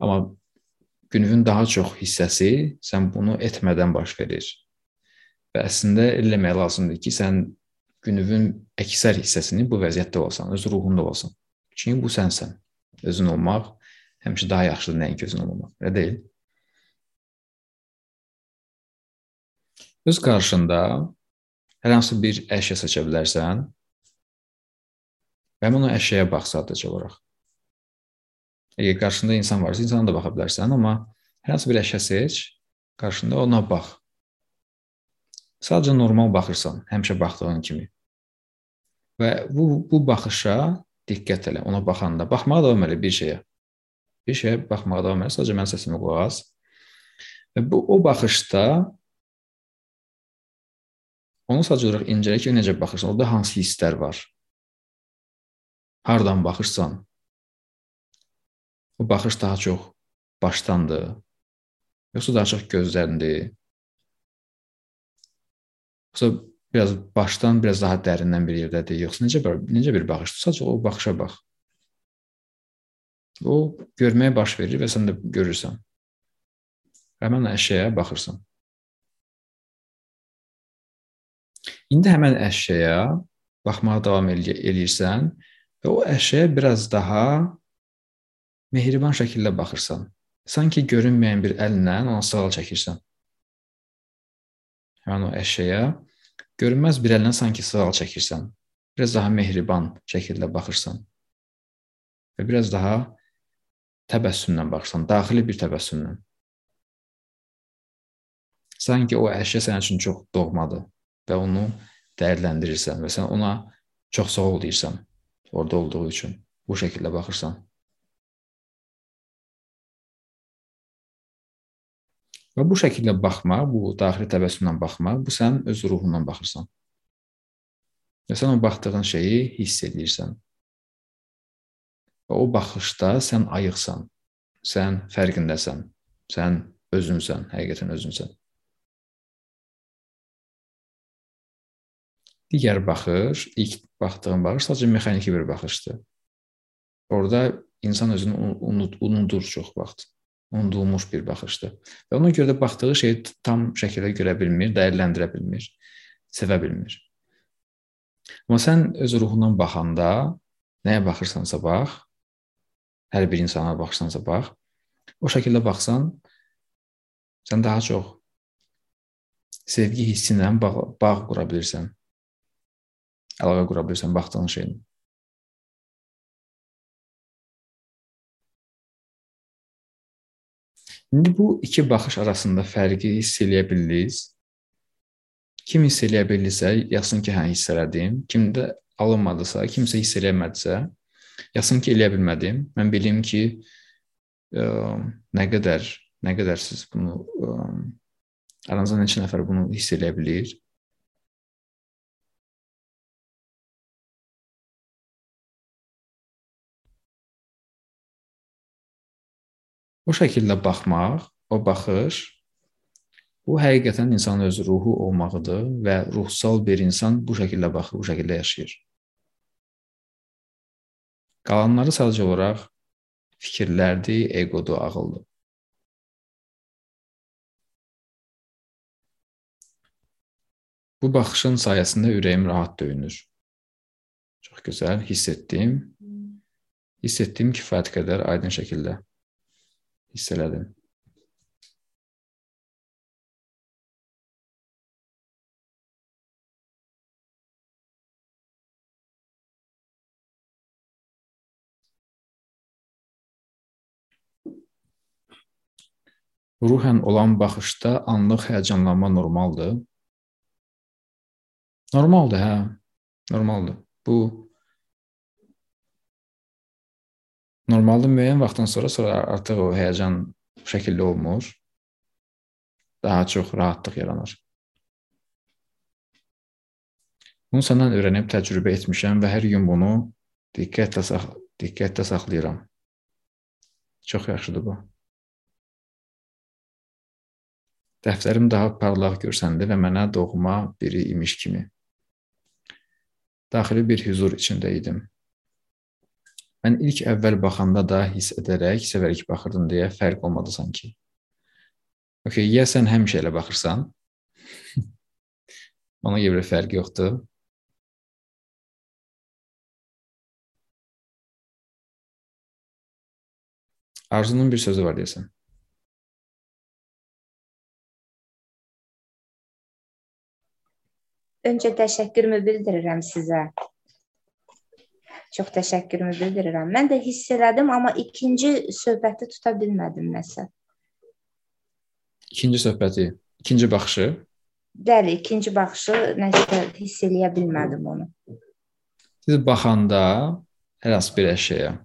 Amma günün daha çox hissəsi sən bunu etmədən baş verir. Və əslində eləmək lazımdır ki, sən gününün əksər hissəsini bu vəziyyətdə olasan, öz ruhunda olasan. Çünki bu sənsən. Özün olmaq həmişə daha yaxşıdır nəinki özün olmaq. Elə deyil? Öz qarşında hər hansı bir əşya seçə bilərsən və həmin o əşyaya bax sadəcə olaraq. Əgər qarşında insan varsa, insana da baxa bilərsən, amma hər hansı bir əşya seç, qarşında ona bax. Sadəcə normal baxırsan, həmişə baxdığın kimi. Və bu bu baxışa diqqət elə, ona baxanda. Baxmağa davam elə bir şeyə. Bir şeyə baxmağa davam elə, sadəcə mənim səsimə qulaq as. Və bu o baxışda onu sadəcə olaraq incələ ki, necə baxırsan, orada hansı hisslər var? Hardan baxırsan? O baxış daha çox başdandır. Yoxsa daha çox gözlərindir? Yoxsa biraz başdan biraz daha dərindən bir yerdədir, yoxsa necə bir necə bir baxışdır? Sadəcə o baxışa bax. O görməyə baş verir və sən də görürsən. Həmin əşyaya baxırsan. İndi həmin əşyaya baxmağa davam eləyirsən və o əşyaya biraz daha mehriban şəkildə baxırsan. Sanki görünməyən bir əllə ona sığal çəkirsən. Yəni o əşyaya görünməz bir əllə sanki sığal çəkirsən. Biraz daha mehriban şəkildə baxırsan. Və biraz daha təbəssümlə baxırsan, daxili bir təbəssümlə. Sanki o əşya sənin üçün çox doğmadır və onu dəyərləndirirsən və sən ona çox sağ ol deyirsən orada olduğu üçün. Bu şəkildə baxırsan. Və bu şəkildə baxmaq, bu daxili təbəssümlə baxmaq, bu sən öz ruhundan baxırsan. Və sən o baxdığın şeyi hiss edirsən. Və o baxışda sən ayıqsan. Sən fərqindəsən. Sən özünsən, həqiqətən özünsən. Digər baxış, ilk baxdığın baxış sadəcə mexaniki bir baxışdır. Orada insan özünü unudur çox vaxt unudulmuş bir baxışdır. Və ona görə də baxdığı şeyi tam şəkildə görə bilmir, dəyərləndirə bilmir, sevə bilmir. Amma sən öz ruhundan baxanda nəyə baxırsansa bax, hər bir insana baxırsansa bax, o şəkildə baxsan sən daha çox sevgi hissi ilə bağ, bağ qura bilirsən. Əlaqə qura bilirsən baxdığın şeyin. İndi bu iki baxış arasında fərqi hiss eləyə bilirsiniz? Kim hiss eləyə bilirsə, yazsın ki, hə hiss elədim. Kimdə alınmadısa, kimsə hiss eləmədisə, yazsın ki, eləyə bilmədim. Mən bilim ki, ə, nə qədər nə qədər siz bunu ə, aranızda neçə nəfər bunu hiss eləyə bilir? O şəkildə baxmaq, o baxış bu həqiqətən insanın öz ruhu olmağıdır və ruhsal bir insan bu şəkildə baxır, bu şəkildə yaşayır. Qalanları sadəcə olaraq fikirlərdir, eqodur, ağıldır. Bu baxışın sayəsində ürəyim rahat döyünür. Çox gözəl hiss etdim. Hiss etdiyim kifayət qədər aydın şəkildə hiss elədim. Ruhən olan baxışda anlıq həyəcanlanma normaldır. Normaldır, hə. Normaldır. Bu normaldır müəyyən vaxtdan sonra sonra artıq o həyəcan bu şəkildə olmur. Daha çox rahatlıq yaranır. Bunu səndən öyrənib təcrübə etmişəm və hər gün bunu diqqətlə sax diqqətlə saxlayıram. Çox yaxşıdır bu. Dəftərim daha parlaq görsəndi və mənə doğma biri imiş kimi. Daxili bir huzur içində idim. Mən ilk əvvəl baxanda da hiss edərək, sevərək baxırdım deyə fərq olmadı sanki. Okay, ya sən həmişə elə baxırsan? Ona görə fərq yoxdur. Arzunun bir sözü var deyəsən. Öncə təşəkkürümü bildirirəm sizə. Çox təşəkkürümü bildirirəm. Mən də hiss elədim, amma ikinci söhbəti tuta bilmədim nəsə. İkinci söhbəti, ikinci baxışı? Bəli, ikinci baxışı nəsə hiss eləyə bilmədim onu. Siz baxanda hər hansı bir əşyaya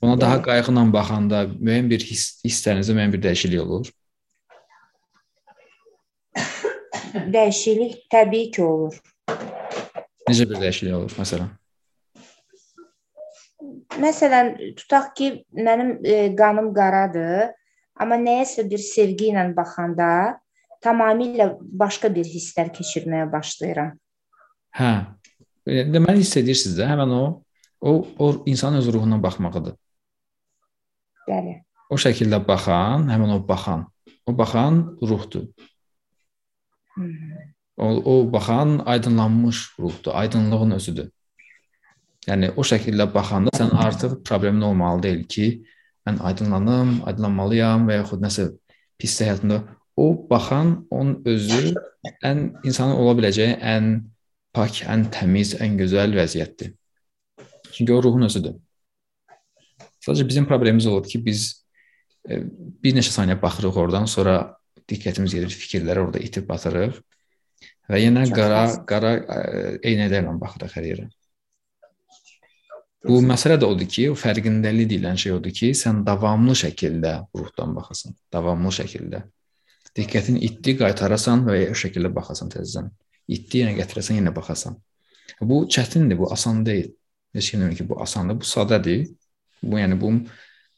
Ona daha qayğıla baxanda müəyyən bir hiss, hisslərinizdə müəyyən bir dəyişiklik olur. Dəyişiklik təbii ki, olur. Necə bir dəyişiklik olur məsələn? Məsələn, tutaq ki, mənim e, qanım qaradır, amma nəyəsə bir sevgi ilə baxanda tamamilə başqa bir hisslər keçirməyə başlayıram. Hə. Deməli hiss edirsiniz də, həmin o o o insan öz ruhuna baxmağıdır. Bəli. O şəkildə baxan, həmin o baxan, o baxan ruhdur. O, o baxan aydınlanmış ruhdur, aydınlığın özüdür. Yəni o şəkildə baxanda sən artıq problemin olmalı deyil ki, mən aydınlanım, aydınlanmalıyam və yaxud nəsə pis həyatında o baxan onun özü ən insanın ola biləcəyi ən pak, ən təmiz, ən gözəl vəziyyətdir. Çünki o ruhun özüdür. Sadəcə bizim problemimiz olur ki, biz bir neçə saniyə baxırıq oradan, sonra diqqətimiz gedir fikirlərə orada itib batırıq Və yenə qara qara eynəklərlə baxırıq hər yerə. Bu məsələ də odur ki, o fərqindəlik deyilən şey odur ki, sən davamlı şəkildə ruhdan baxasan, davamlı şəkildə. Diqqətin itdi, qaytarasan və o şəkildə baxasan təzədən. İtdi, yenə gətirəsən, yenə baxasan. Bu çətindir, bu asan deyil. Heç kim demir ki, bu asandır, bu sadədir. Bu yəni bu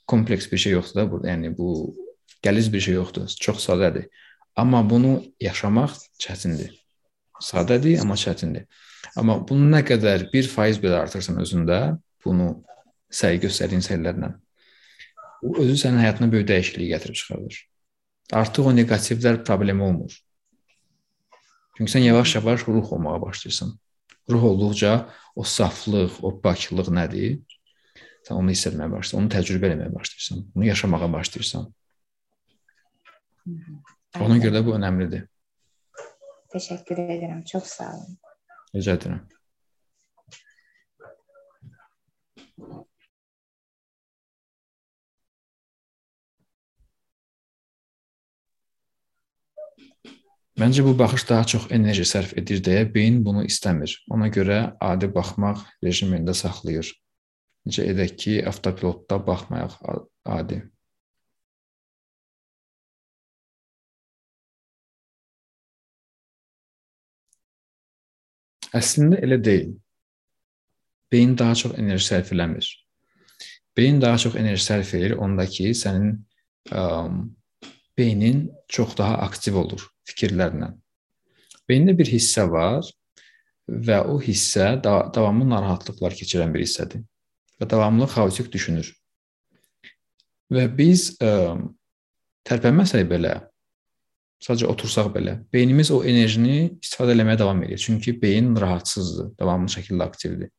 kompleks bir şey yoxdur da burada. Yəni bu qəliz bir şey yoxdur. Çox sadədir. Amma bunu yaşamaq çətindir. Sadədir, amma çətindir. Amma bunu nə qədər 1% belə artırsan özündə, bunu səy göstərdiyin səylərlə, bu özü sənin həyatına böyük dəyişiklik gətirib çıxarır. Artıq o neqativlər problem olmur. Çünki sən yavaş-yavaş ruh olmağa başlayırsan. Ruh olduqca o saflıq, o paklıq nədir? Sən onu hiss etməyə başlayırsan, onu təcrübə etməyə başlayırsan, onu yaşamağa başlayırsan. Ona görə də bu önəmlidir. Teşekkür ederim. Çok sağ olun. Rica ederim. Məncə bu baxış daha çox enerji sərf edir deyə beyin bunu istəmir. Ona görə adi baxmaq rejimində saxlayır. Necə edək ki, avtopilotda baxmayaq adi. Əslində elə deyil. Beyin daha çox enerji sərf eləmir. beyin daha çox enerji sərf edir ondakı sənin ə, beynin çox daha aktiv olur fikirlərlə. Beyində bir hissə var və o hissə da davamlı narahatlıqlar keçirən bir hissədir və davamlı xaotik düşünür. Və biz ə, tərpənməsək belə, sadəcə otursaq belə, beynimiz o enerjini istifadə etməyə davam edir. Çünki beyin rahatsızdır, davamlı şəkildə aktivdir.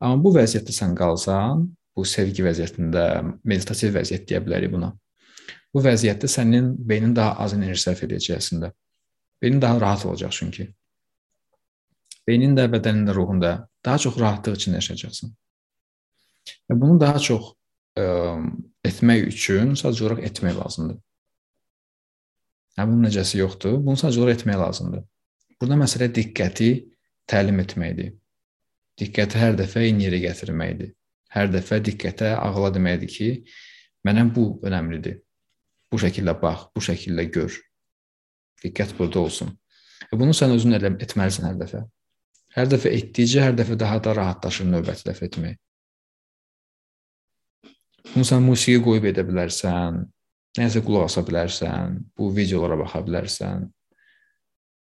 Amma bu vəziyyətdə sən qalsan, bu sevgi vəziyyətində, meditativ vəziyyət deyə bilərik buna. Bu vəziyyətdə sənin beynin daha az enerji sərf edəcək əslində. Beynin daha rahat olacaq çünki. Beynin də, bədənin də, ruhun da daha çox rahatlıq içində yaşayacaqsan. Və bunu daha çox ə, etmək üçün sadəcə olaraq etmək lazımdır. Hə bunun necəsi yoxdur. Bunu sadəcə olaraq etmək lazımdır. Burada məsələ diqqəti təlim etməkdir. Diqqəti hər dəfə eyni yerə gətirməkdir. Hər dəfə diqqətə ağla deməkdir ki, mənə bu önəmlidir. Bu şəkildə bax, bu şəkildə gör. Diqqət burada olsun. Və bunu sən özün elə etməlisən hər dəfə. Hər dəfə etdikcə hər dəfə daha da rahatlaşır növbəti dəfə etmək. Bunu sən musiqi qoyub edə bilərsən, nəsə qulaq asa bilərsən, bu videolara baxa bilərsən.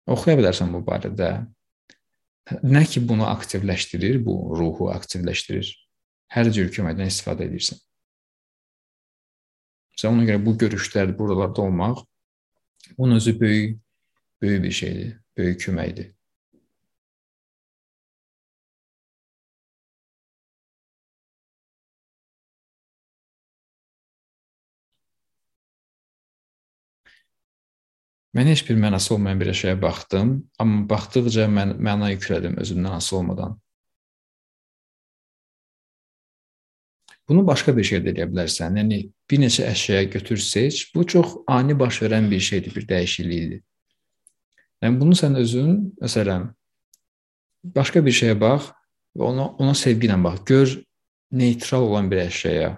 Oxuya bilərsən bu barədə. Nə ki bunu aktivləşdirir, bu ruhu aktivləşdirir. Hər cür köməkdən istifadə edirsən. Sən ona görə bu görüşlər buralarda olmaq onun özü böyük böyük bir şeydir, böyük köməkdir. Mən heç bir mənası olmayan bir şeyə baxdım, amma baxdıqca mən məna yüklədim özümdən asılı olmadan. Bunu başqa bir şey də edə bilərsən. Yəni bir neçə əşya götür seç. Bu çox ani baş verən bir şeydir, bir dəyişiklikdir. Yəni bunu sən özün, məsələn, başqa bir şeyə bax və ona ona sevgi ilə bax. Gör neytral olan bir əşyaya.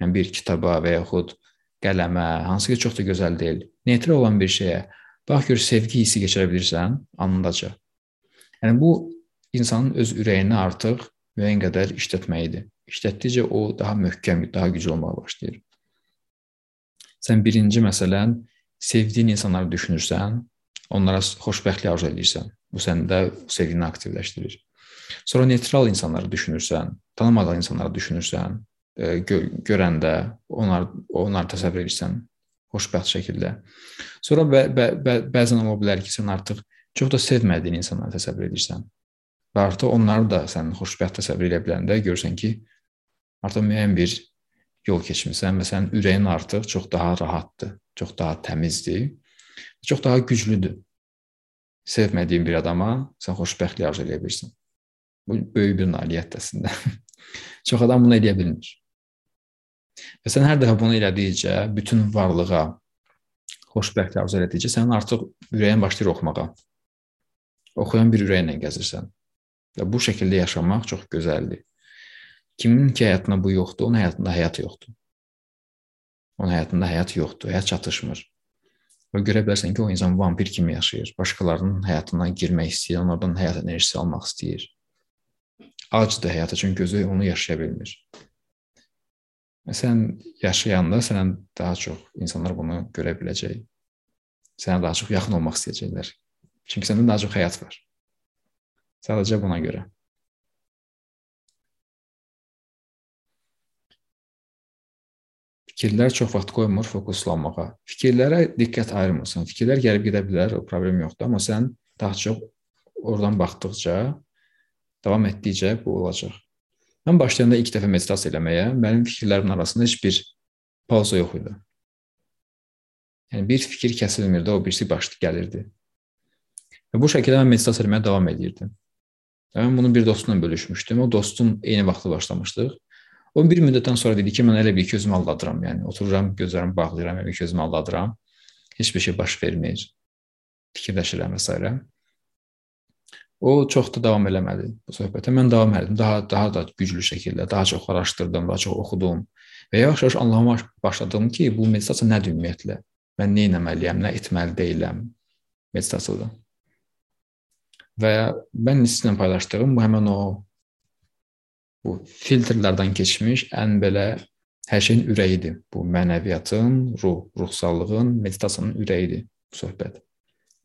Yəni bir kitaba və yaxud qələmə, hansı ki çox da gözəl deyil, neytral olan bir şeyə bax gör sevgi hissi keçirə bilirsən anındaca. Yəni bu insanın öz ürəyini artıq müəyyən qədər işlətməyidir. İşlətdikcə o daha möhkəm, daha güclü olmağa başlayır. Sən birinci məsələn sevdiyin insanları düşünürsən, onlara xoşbəxtlik arzu edirsən. Bu səndə sevgini aktivləşdirir. Sonra neytral insanları düşünürsən, tanımadığın insanları düşünürsən, gö görəndə onlar onlar təsəvvür edirsən xoşbəxt şəkildə. Sonra bə bə bə bəzən ola bilər ki, sən artıq çox da sevmədiyin insanları təsəvvür edirsən. Və artıq onları da sən xoşbəxt təsəvvür edə biləndə görürsən ki, artıq müəyyən bir yol keçmisən və sənin ürəyin artıq çox daha rahatdır, çox daha təmizdir, çox daha güclüdür. Sevmədiyin bir adama sən xoşbəxtlik arzu edə bilirsən. Bu böyük bir nailiyyətdir əslində. çox adam bunu edə bilmir. Və sən hər dəfə bunu elədikcə, bütün varlığa xoşbəxtlik arzu etdikcə sənin artıq ürəyin başlayır oxumağa. Oxuyan bir ürəklə gəzirsən. Və bu şəkildə yaşamaq çox gözəldir. Kimin ki həyatında bu yoxdur, onun həyatında həyat yoxdur. Onun həyatında həyat yoxdur, həyat çatışmır. Və görə bilərsən ki, o insan vampir kimi yaşayır. Başqalarının həyatına girmək istəyir, onlardan həyat enerjisi almaq istəyir. Acdır həyata çünki gözü onu yaşaya bilmir. Sən yaşayanda sənə daha çox insanlar bunu görə biləcək. Sənə daha çox yaxın olmaq istəyəcəklər. Çünki səndə daha çox həyat var. Sadəcə buna görə. Fikirlər çox vaxt qoymur fokuslanmağa. Fikirlərə diqqət ayırmırsan. Fikirlər gəlib gedə bilər, o problem yoxdur, amma sən daha çox oradan baxdıqca, davam etdikcə bu olacaq. Mən başlayanda ilk dəfə meditasiya eləməyə, mənim fikirlərimin arasında heç bir pauza yox idi. Yəni bir fikir kəsilmirdi, o birisi başlı gəlirdi. Və bu şəkildə mən meditasiya etməyə davam edirdim. Və mən bunu bir dostumla bölüşmüşdüm. O dostum eyni vaxtda başlamışdıq. O bir müddətdən sonra dedi ki, mən elə bir ki, özümü aldadıram. Yəni otururam, gözlərimi bağlayıram, elə bir ki, özümü aldadıram. Heç bir şey baş vermir. Fikirləşirəm və s. O çox da davam eləmədi bu söhbətə. Mən davam etdim. Daha daha da güclü şəkildə, daha çox araşdırdım, daha çox oxudum və yavaş-yavaş anlamağa başladım ki, bu meditasiya nədir ümumiyyətlə? Mən nə etməliyəm, nə etməli deyiləm meditasiyada. Və mən sizinlə paylaşdığım bu həmin o bu filtrlərdən keçmiş ən belə hər şeyin ürəyidir. Bu mənəviyyatın, ruh, ruhsallığın, meditasiyanın ürəyidir bu söhbət.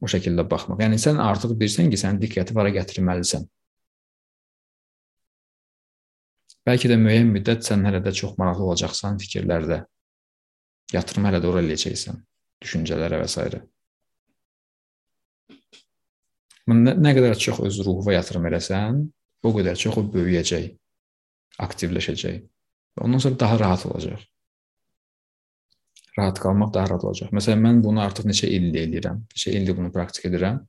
O şəkildə baxmaq. Yəni sən artıq bilirsən ki, sən diqqəti vara gətirməlisən. Bəlkə də müəyyən müddət sən hələ də çox maraqlı olacaqsan fikirlərdə. Yatırım hələ də ora eləyəcəksən, düşüncələrə və s. Nə, nə qədər çox öz ruhuna yatırım eləsən, o qədər çox o böyüyəcək, aktivləşəcək. Ondan sonra daha rahat olacaq. Rahat qalmaq daha rahat olacaq. Məsələn, mən bunu artıq neçə ildir eləyirəm. Neçə ildir bunu praktik edirəm.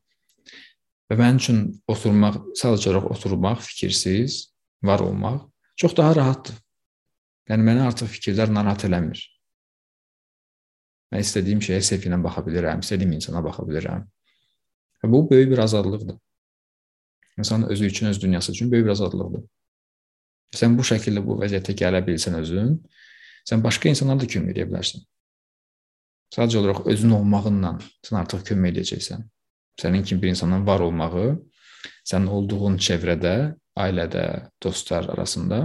Və mənim üçün oturmaq, sadəcə olaraq oturmaq, fikirsiz, var olmaq çox daha rahatdır. Yəni məni artıq fikirlər narahat eləmir. Mən istədiyim şeyə sevgi ilə baxa bilirəm, istədiyim insana baxa bilirəm. Və bu böyük bir azadlıqdır. İnsanın özü üçün, öz dünyası üçün böyük bir azadlıqdır. Sən bu şəkildə bu vəziyyətə gələ bilsən özün, sən başqa insanlara da kömək edə bilərsən. Sadəcə olaraq özün olmağınla sən artıq kömək edəcəksən. Sənin kimi bir insanın var olmağı sənin olduğun çevrədə, ailədə, dostlar arasında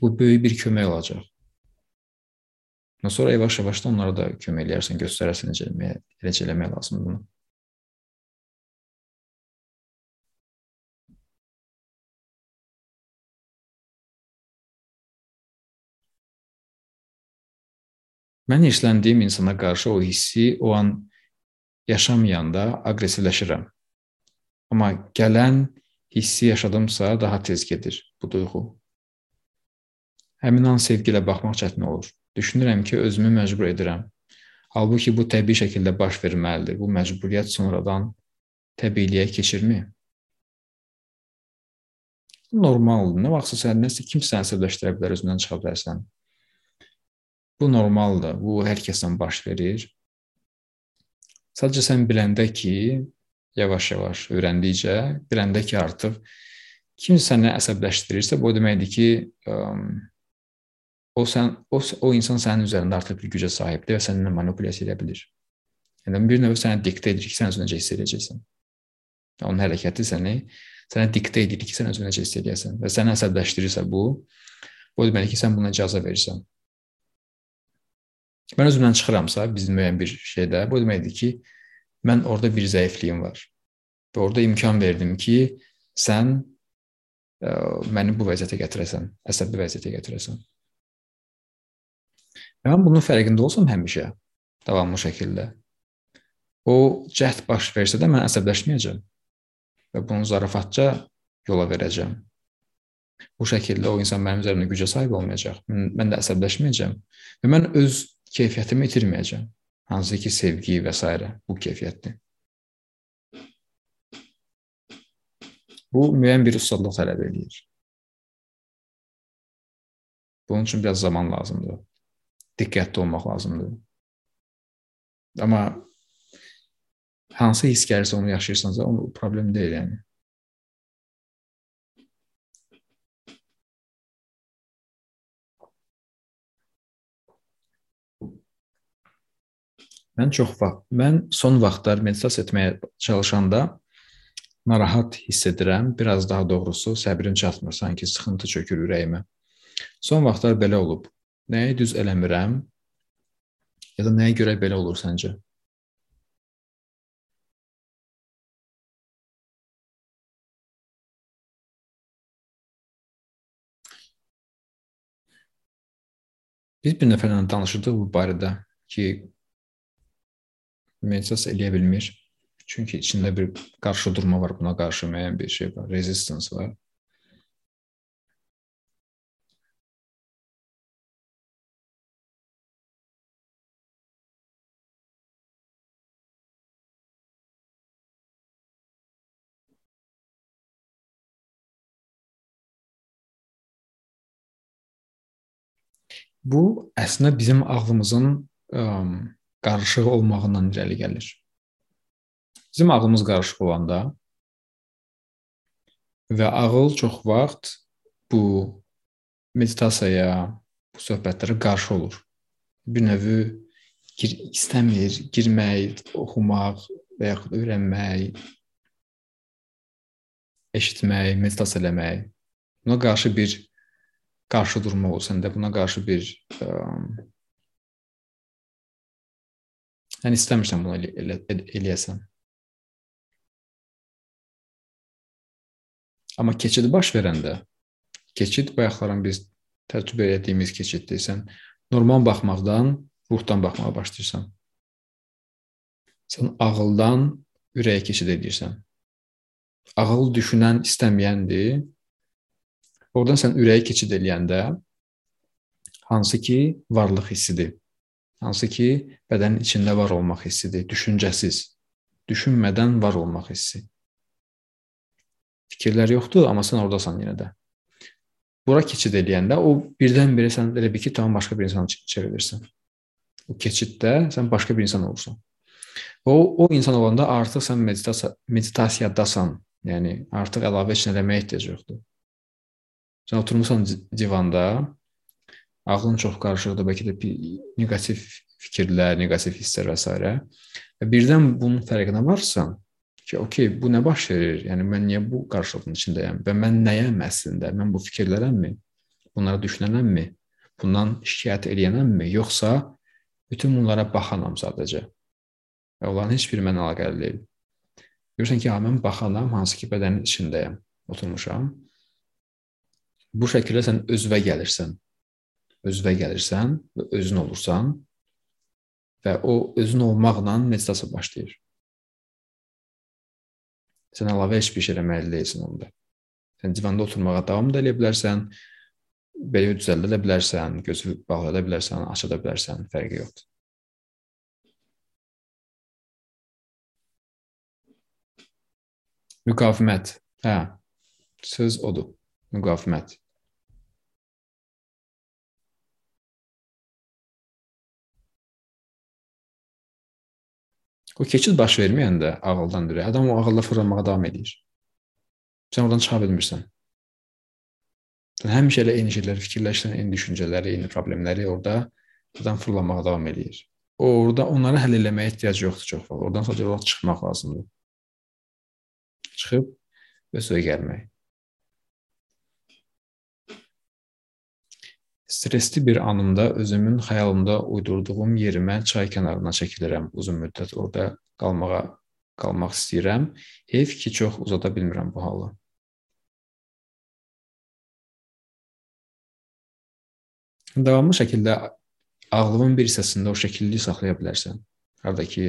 bu böyük bir kömək olacaq. Sonra yavaş-yavaş da onlara da kömək edərsən, göstərərsən necə eləmək, necə eləmək lazımdır bunu. Mən hirsləndiyim insana qarşı o hissi o an yaşamayanda aqressivləşirəm. Amma gələn hissi yaşadımsa daha tez gedir bu duyğu. Həmin an sevgi ilə baxmaq çətin olur. Düşünürəm ki, özümü məcbur edirəm. Halbuki bu təbii şəkildə baş verməlidir. Bu məcburiyyət sonradan təbiiliyə keçirmi? Normaldır. Nə vaxtsa sən nəsə kimsə əsəbləşdirə bilər, özündən çıxa bilərsən. Bu normaldır. Bu hər kəsdən baş verir. Sadəcə sən biləndə ki, yavaş-yavaş öyrəndikcə, biləndə ki, artıq kim səni əsəbləşdirirsə, bu deməkdir ki, o sən o, o insan sənin üzərində artıq bir gücə sahibdir və səninlə manipulyasiya edə bilər. Yəni bir növ sənə diktə edir ki, sən özünə necə hiss edəcəksən. Onun hərəkəti səni sənə diktə edir ki, sən özünə necə hiss edəsən və səni əsəbləşdirirsə bu, bu deməkdir ki, sən buna icazə verirsən. Mən özümdən çıxıramsa, bizim müəyyən bir şeydə, bu deməkdir ki, mən orada bir zəifliyim var. Və orada imkan verdim ki, sən ə, məni bu vəziyyətə gətirəsən, əsəbli vəziyyətə gətirəsən. Mən bunun fərqində olsam həmişə davamlı şəkildə o cəhd baş versə də mən əsəbləşməyəcəm və bunu zarafatca yola verəcəm. Bu şəkildə o insan mənim üzərimdə gücə sahib olmayacaq. Mən, mən də əsəbləşməyəcəm və mən öz keyfiyyətimi itirməyəcəm. Hansı ki, sevgi və s. bu keyfiyyətdir. Bu müəyyən bir ustadlıq tələb edir. Bunun üçün biraz zaman lazımdır. Diqqətli olmaq lazımdır. Amma hansı his gəlirsə onu yaşayırsansa, o problem deyil yəni. Mən çox vaxt, mən son vaxtlar meditasiya etməyə çalışanda narahat hiss edirəm. Biraz daha doğrusu səbrim çatmır, sanki sıxıntı çökür ürəyimə. Son vaxtlar belə olub. Nəyi düz eləmirəm? Ya da nəyə görə belə olur səncə? Biz bir nəfərlə danışırdıq bu barədə ki, meditasiya eləyə bilmir. Çünki içində bir qarşı durma var, buna qarşı müəyyən bir şey var, resistance var. Bu əslində bizim ağlımızın ə, qarışıq olmağından irəli gəlir. Bizim ağlımız qarışıq olanda və ağıl çox vaxt bu meditasiyaya, bu söhbətlərə qarşı olur. Bir növ gir istəmir girmək, oxumaq və yaxud öyrənmək, eşitmək, meditasiya eləmək. Buna qarşı bir qarşı durmaq olsa, səndə buna qarşı bir ə, yəni istəmirsən bunu elə, elə, elə, eləyəsən. Amma keçid baş verəndə keçid bayaqların biz təcrübə etdiyimiz keçiddir. Sən normal baxmaqdan ruhdan baxmağa başlayırsan. Sən ağıldan ürəyə keçid edirsən. Ağıl düşünən, istəməyəndir. Oradan sən ürəyə keçid eləyəndə hansı ki varlıq hissidir. Hansı ki bədənin içində var olmaq hissidir, düşüncəsiz. Düşünmədən var olmaq hissi. Fikirlər yoxdur, amma sən ordasan yenə də. Bura keçid eləyəndə o birdən-birə sən elə bir ki, tam başqa bir insana çevrilirsən. O keçiddə sən başqa bir insan olursan. O o insan olanda artıq sən meditasiya meditasiyadasan. Yəni artıq əlavə heç nə eləməyə ehtiyac yoxdur. Sən oturmusan divanda, ağlın çox qarışıqdır, bəlkə də neqativ fikirlər, neqativ hisslər və s. və birdən bunun fərqinə varsan ki, okey, bu nə baş verir? Yəni mən niyə bu qarşılığın içindəyəm və mən nəyəm əslində? Mən bu fikirlərəmmi? Bunları düşünənəmmi? Bundan şikayət eləyənəmmi, yoxsa bütün bunlara baxanam sadəcə? Və onların heç biri mənə əlaqəli deyil. Görürsən ki, mən baxanam, hansı ki bədənin içindəyəm, oturmuşam. Bu şəkildə sən özvə gəlirsən. Özvə gəlirsən və özün olursan və o özün olmaqla meditasiya başlayır. Sən əlavə heç bir şey eləməli deyilsən onda. Sən divanda oturmağa davam da edə bilərsən, belə düzəldə də bilərsən, gözü bağlaya bilərsən, aça da bilərsən, fərqi yoxdur. Müqavimət. Hə. Söz odur. Müqavimət. O keçid baş verməyəndə ağıldan ürəyə, adam o ağılda fırlanmağa davam edir. Sən oradan çıxa bilmirsən. Sən həmişə elə eyni şeyləri fikirləşirsən, eyni düşüncələri, eyni problemləri orada adam fırlanmağa davam edir. O orada onları həll etməyə ehtiyac yoxdur çox vaxt. Oradan sadəcə olaraq çıxmaq lazımdır. Çıxıb və suya gəlmək. Stresli bir anımda özümün xəyalımda uydurduğum yerimə çay kənarına çəkilirəm. Uzun müddət orada qalmağa qalmaq istəyirəm. Heyf ki, çox uzada bilmirəm bu halı. Davamlı şəkildə ağlımın bir hissəsində o şəkilli saxlaya bilərsən. Harda ki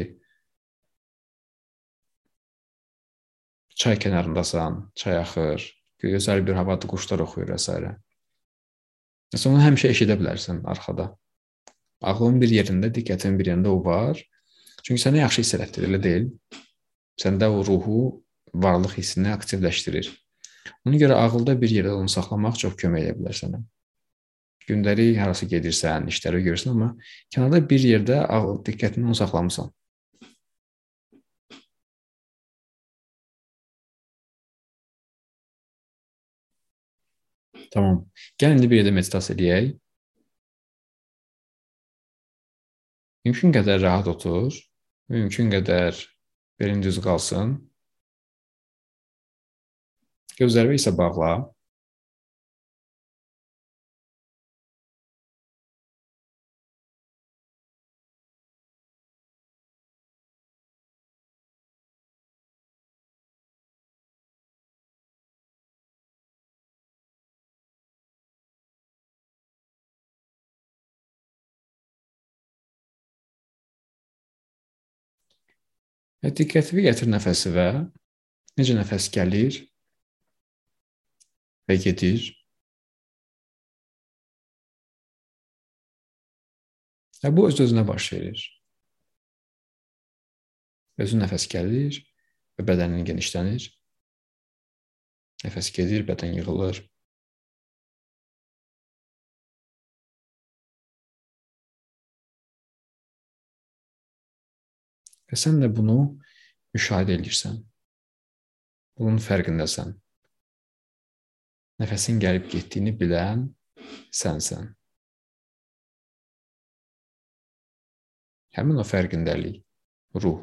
çay kənarındasan, çay axır, gözəl bir havada quşlar oxuyur və s. Sən onu həmişə eşidə bilərsən arxada. Ağlın bir yerində, diqqətin bir yerində o var. Çünki səni yaxşı hiss elətdirir, elə deyil? Səndə o ruhu, varlıq hissini aktivləşdirir. Ona görə ağılda bir yerdə onu saxlamaq çox kömək edə bilər sənə. Gündəlik harasa gedirsən, işləri görürsən, amma kənarda bir yerdə ağıl diqqətini onu saxlamısan. Tamam. Gəlin indi bir yerdə meditasiya eləyək. Mümkün qədər rahat otur. Mümkün qədər belin düz qalsın. Gözlərimi isə bağla. Və diqqətini gətir nəfəsinə. Necə nəfəs gəlir və gedir. Və bu öz-özünə baş verir. Özün nəfəs gəlir və bədənin genişlənir. Nəfəs gedir, bədən yığılır. Və sən də bunu müşahidə edirsən. Bunun fərqindəsən. Nəfəsin gəlib getdiyini bilən sənsən. Həmin o fərqindəlik, ruh.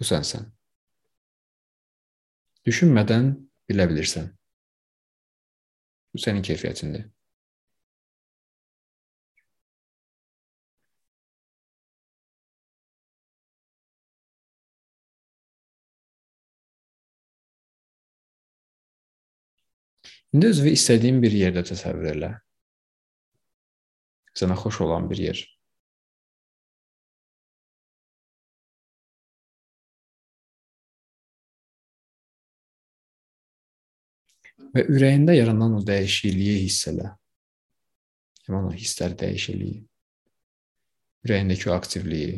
Bu sənsən. Düşünmədən bilə bilirsən. Bu sənin keyfiyyətindir. İndi özünü istədiyin bir yerdə təsəvvür elə. Sənə xoş olan bir yer. Və ürəyində yaranan o dəyişikliyi hiss elə. Həmin o hisslər dəyişikliyi. Ürəyindəki o aktivliyi.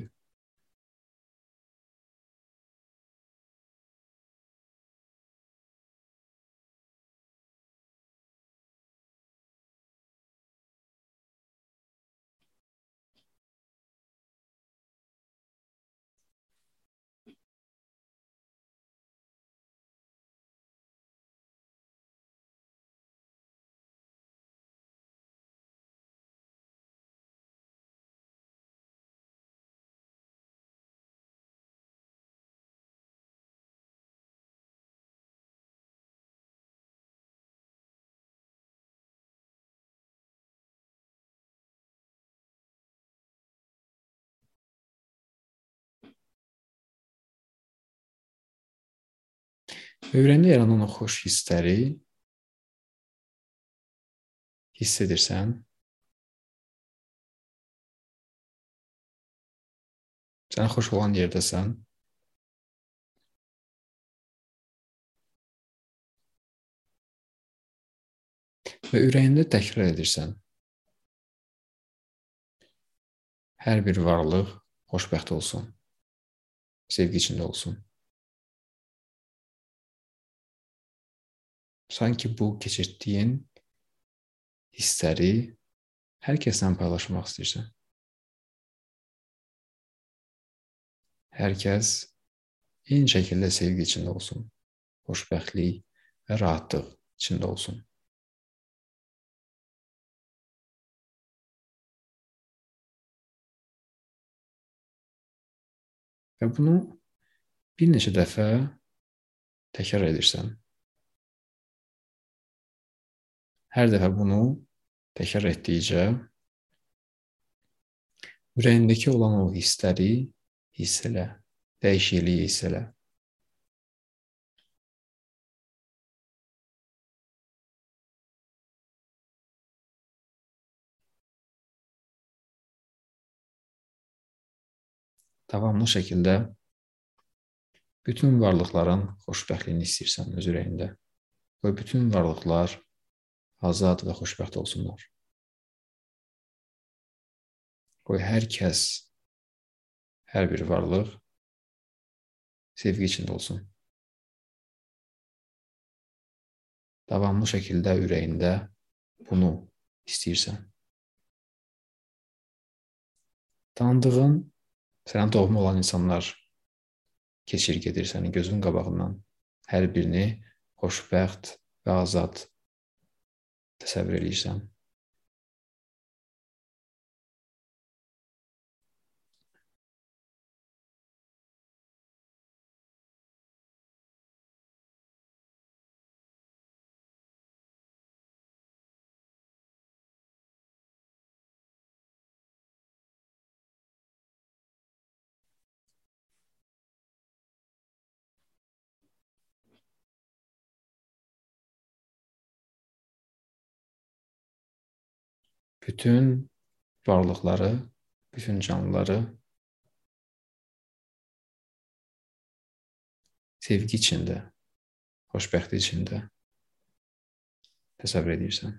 Ürəyində yaranan o xoş hissləri hiss edirsən. Sənə xoş olan yerdəsən. Və ürəyində təkrar edirsən. Hər bir varlıq xoşbəxt olsun. Sevgi içində olsun. Sanki bu keçirtdiyin hissləri hər kəslə paylaşmaq istəyirsən. Hər kəs eyni şəkildə sevgi içində olsun, xoşbəxtlik və rahatlıq içində olsun. Və bunu bir neçə dəfə təkrar edirsən. Hər dəfə bunu təkrar etdikcə ürəyindəki olan o hissləri hiss elə, dəyişikliyi hiss elə. Davamlı şəkildə bütün varlıqların xoşbəxtliyini istəyirsən öz ürəyində. Qoy bütün varlıqlar azad və xoşbəxt olsunlar. Qoy hər kəs, hər bir varlıq sevgi içində olsun. Davamlı şəkildə ürəyində bunu istəyirsən. Tanıdığın, sənə doğma olan insanlar keçir gedir sənin gözün qabağından. Hər birini xoşbəxt və azad təsəvvür eləyirsən. Bütün varlıqları, bütün canlıları sevgi içində, xoşbəxtlik içində təsəvvür edirsən.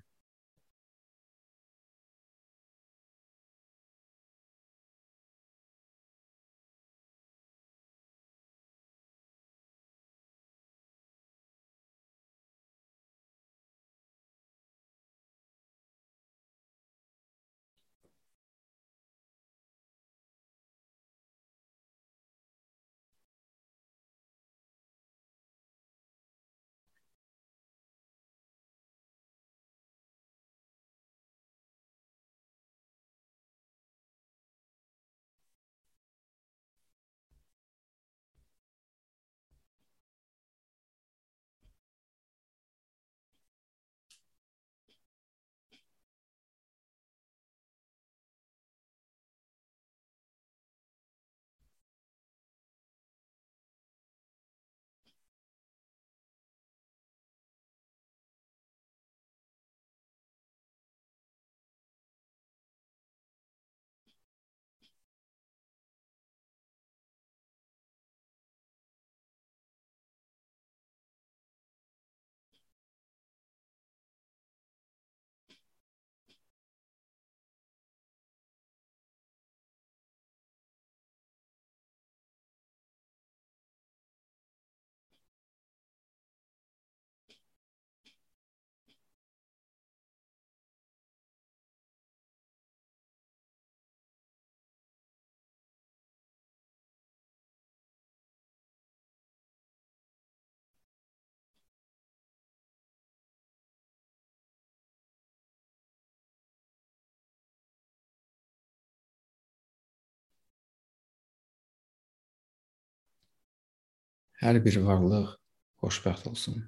Hər bir varlıq xoşbəxt olsun.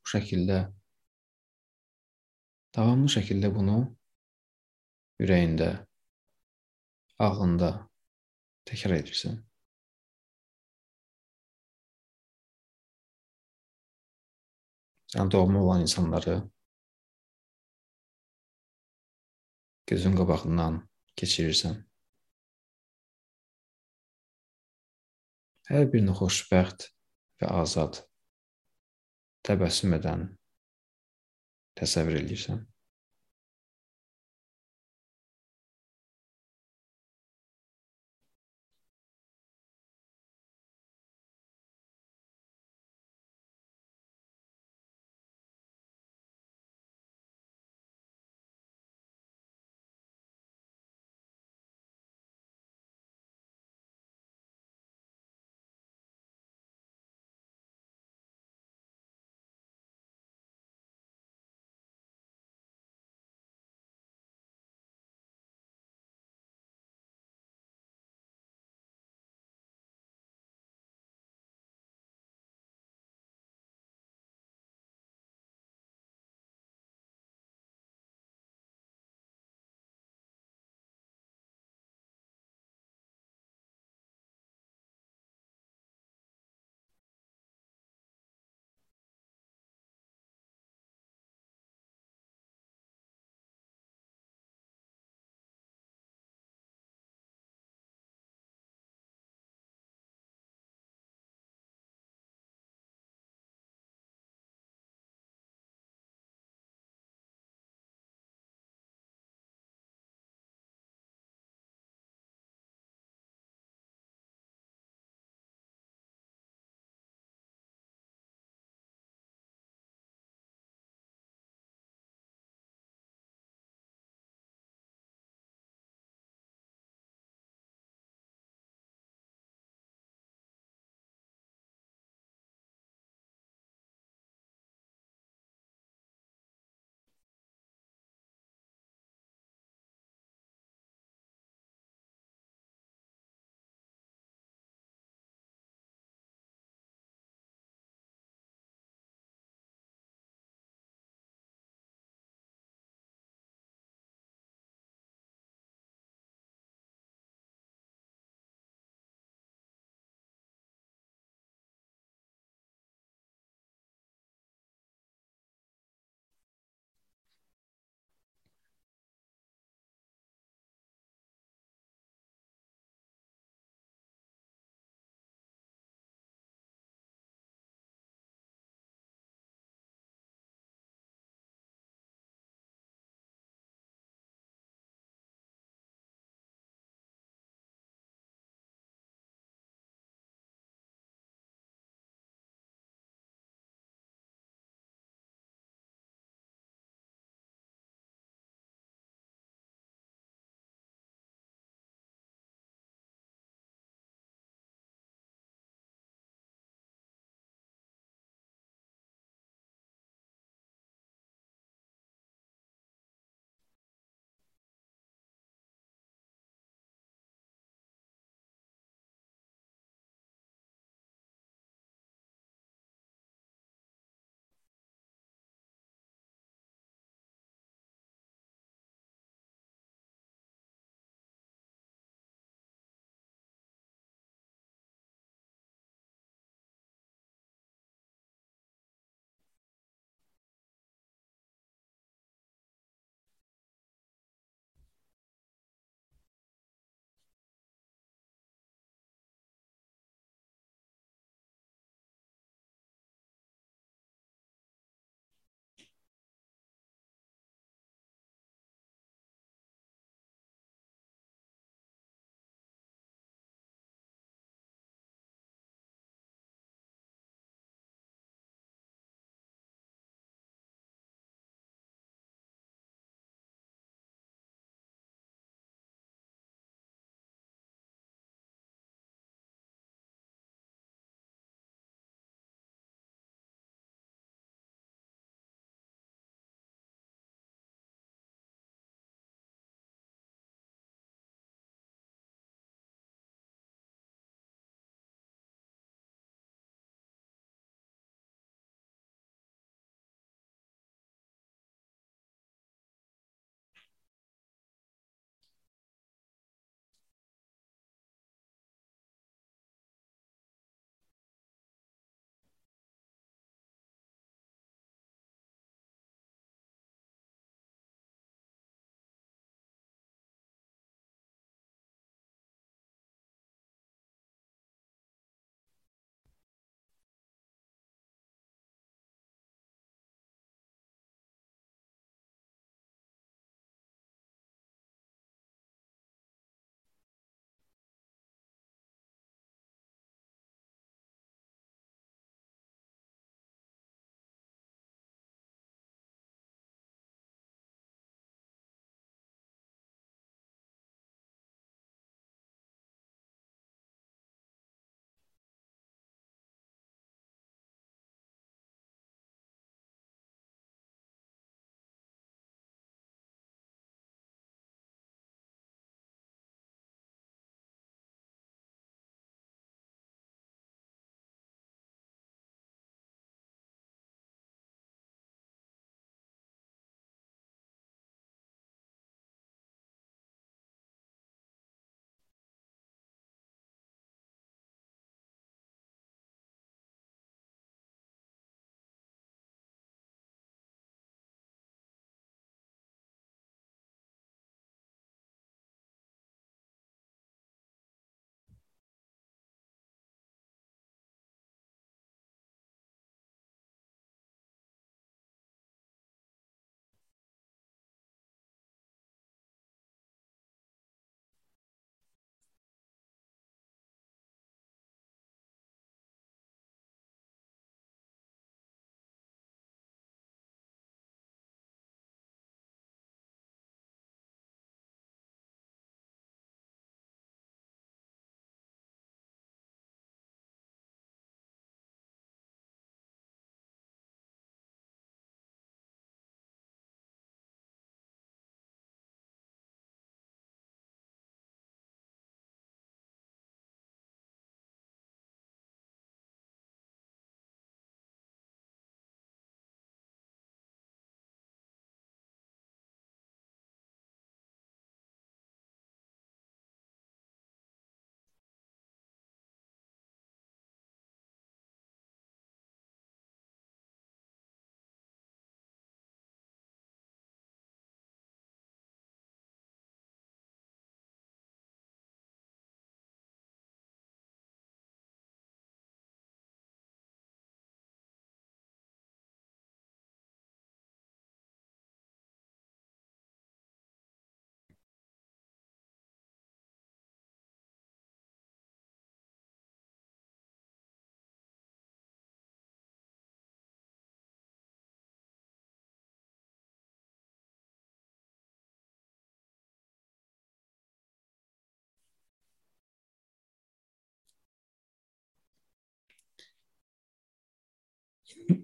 Bu şəkildə davamlı şəkildə bunu ürəyində, ağlında təkrar edirsən. Sən doğma olan insanları gözün qabağından keçirirsən. Hər birini xoşbəxt və azad təbəssüm edən təsəvvür edirsən.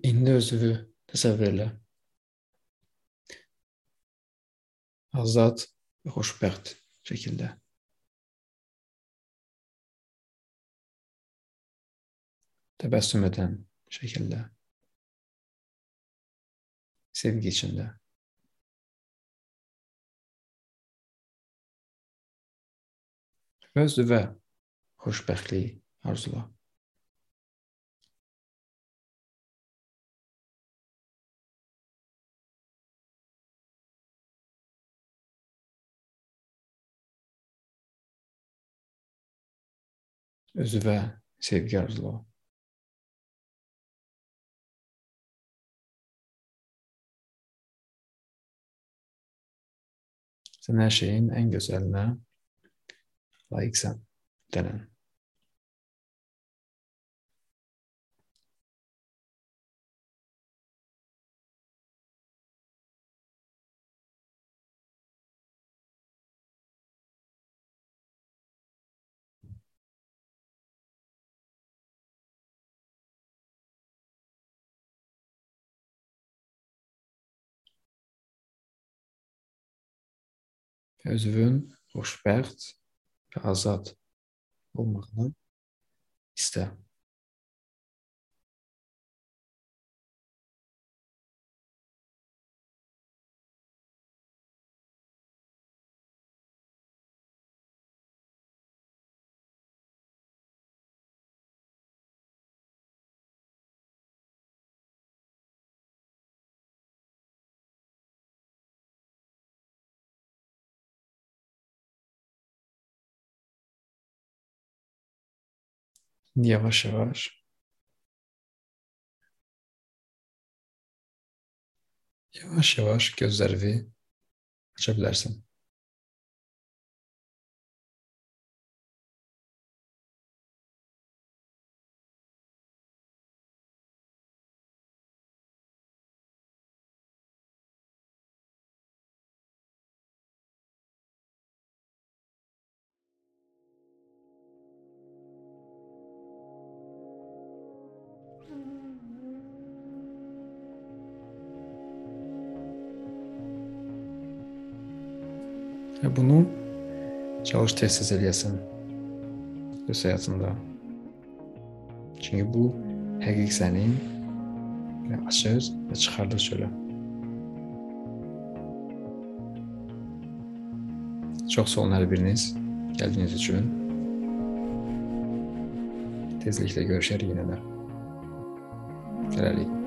İndi özünü təsəvvür elə. Azad və xoşbəxt şəkildə. Təbəssüm edən şəkildə. Sevgi içində. Öz və xoşbəxtlik arzula. Özünə sevgi arzula. Sən hər şeyin ən gözəlinə layiqsən denən. Özünün xoşbəxt və azad olmağını istə. Yavaş yavaş. Yavaş yavaş gözlerini açabilirsin. Çalış tez-tez eləyəsən öz həyatında. Çünki bu həqiqi sənin açır və çıxardır çölə. Çox sağ olun hər biriniz gəldiyiniz üçün. Tezliklə görüşərik yenə də. Hələlik.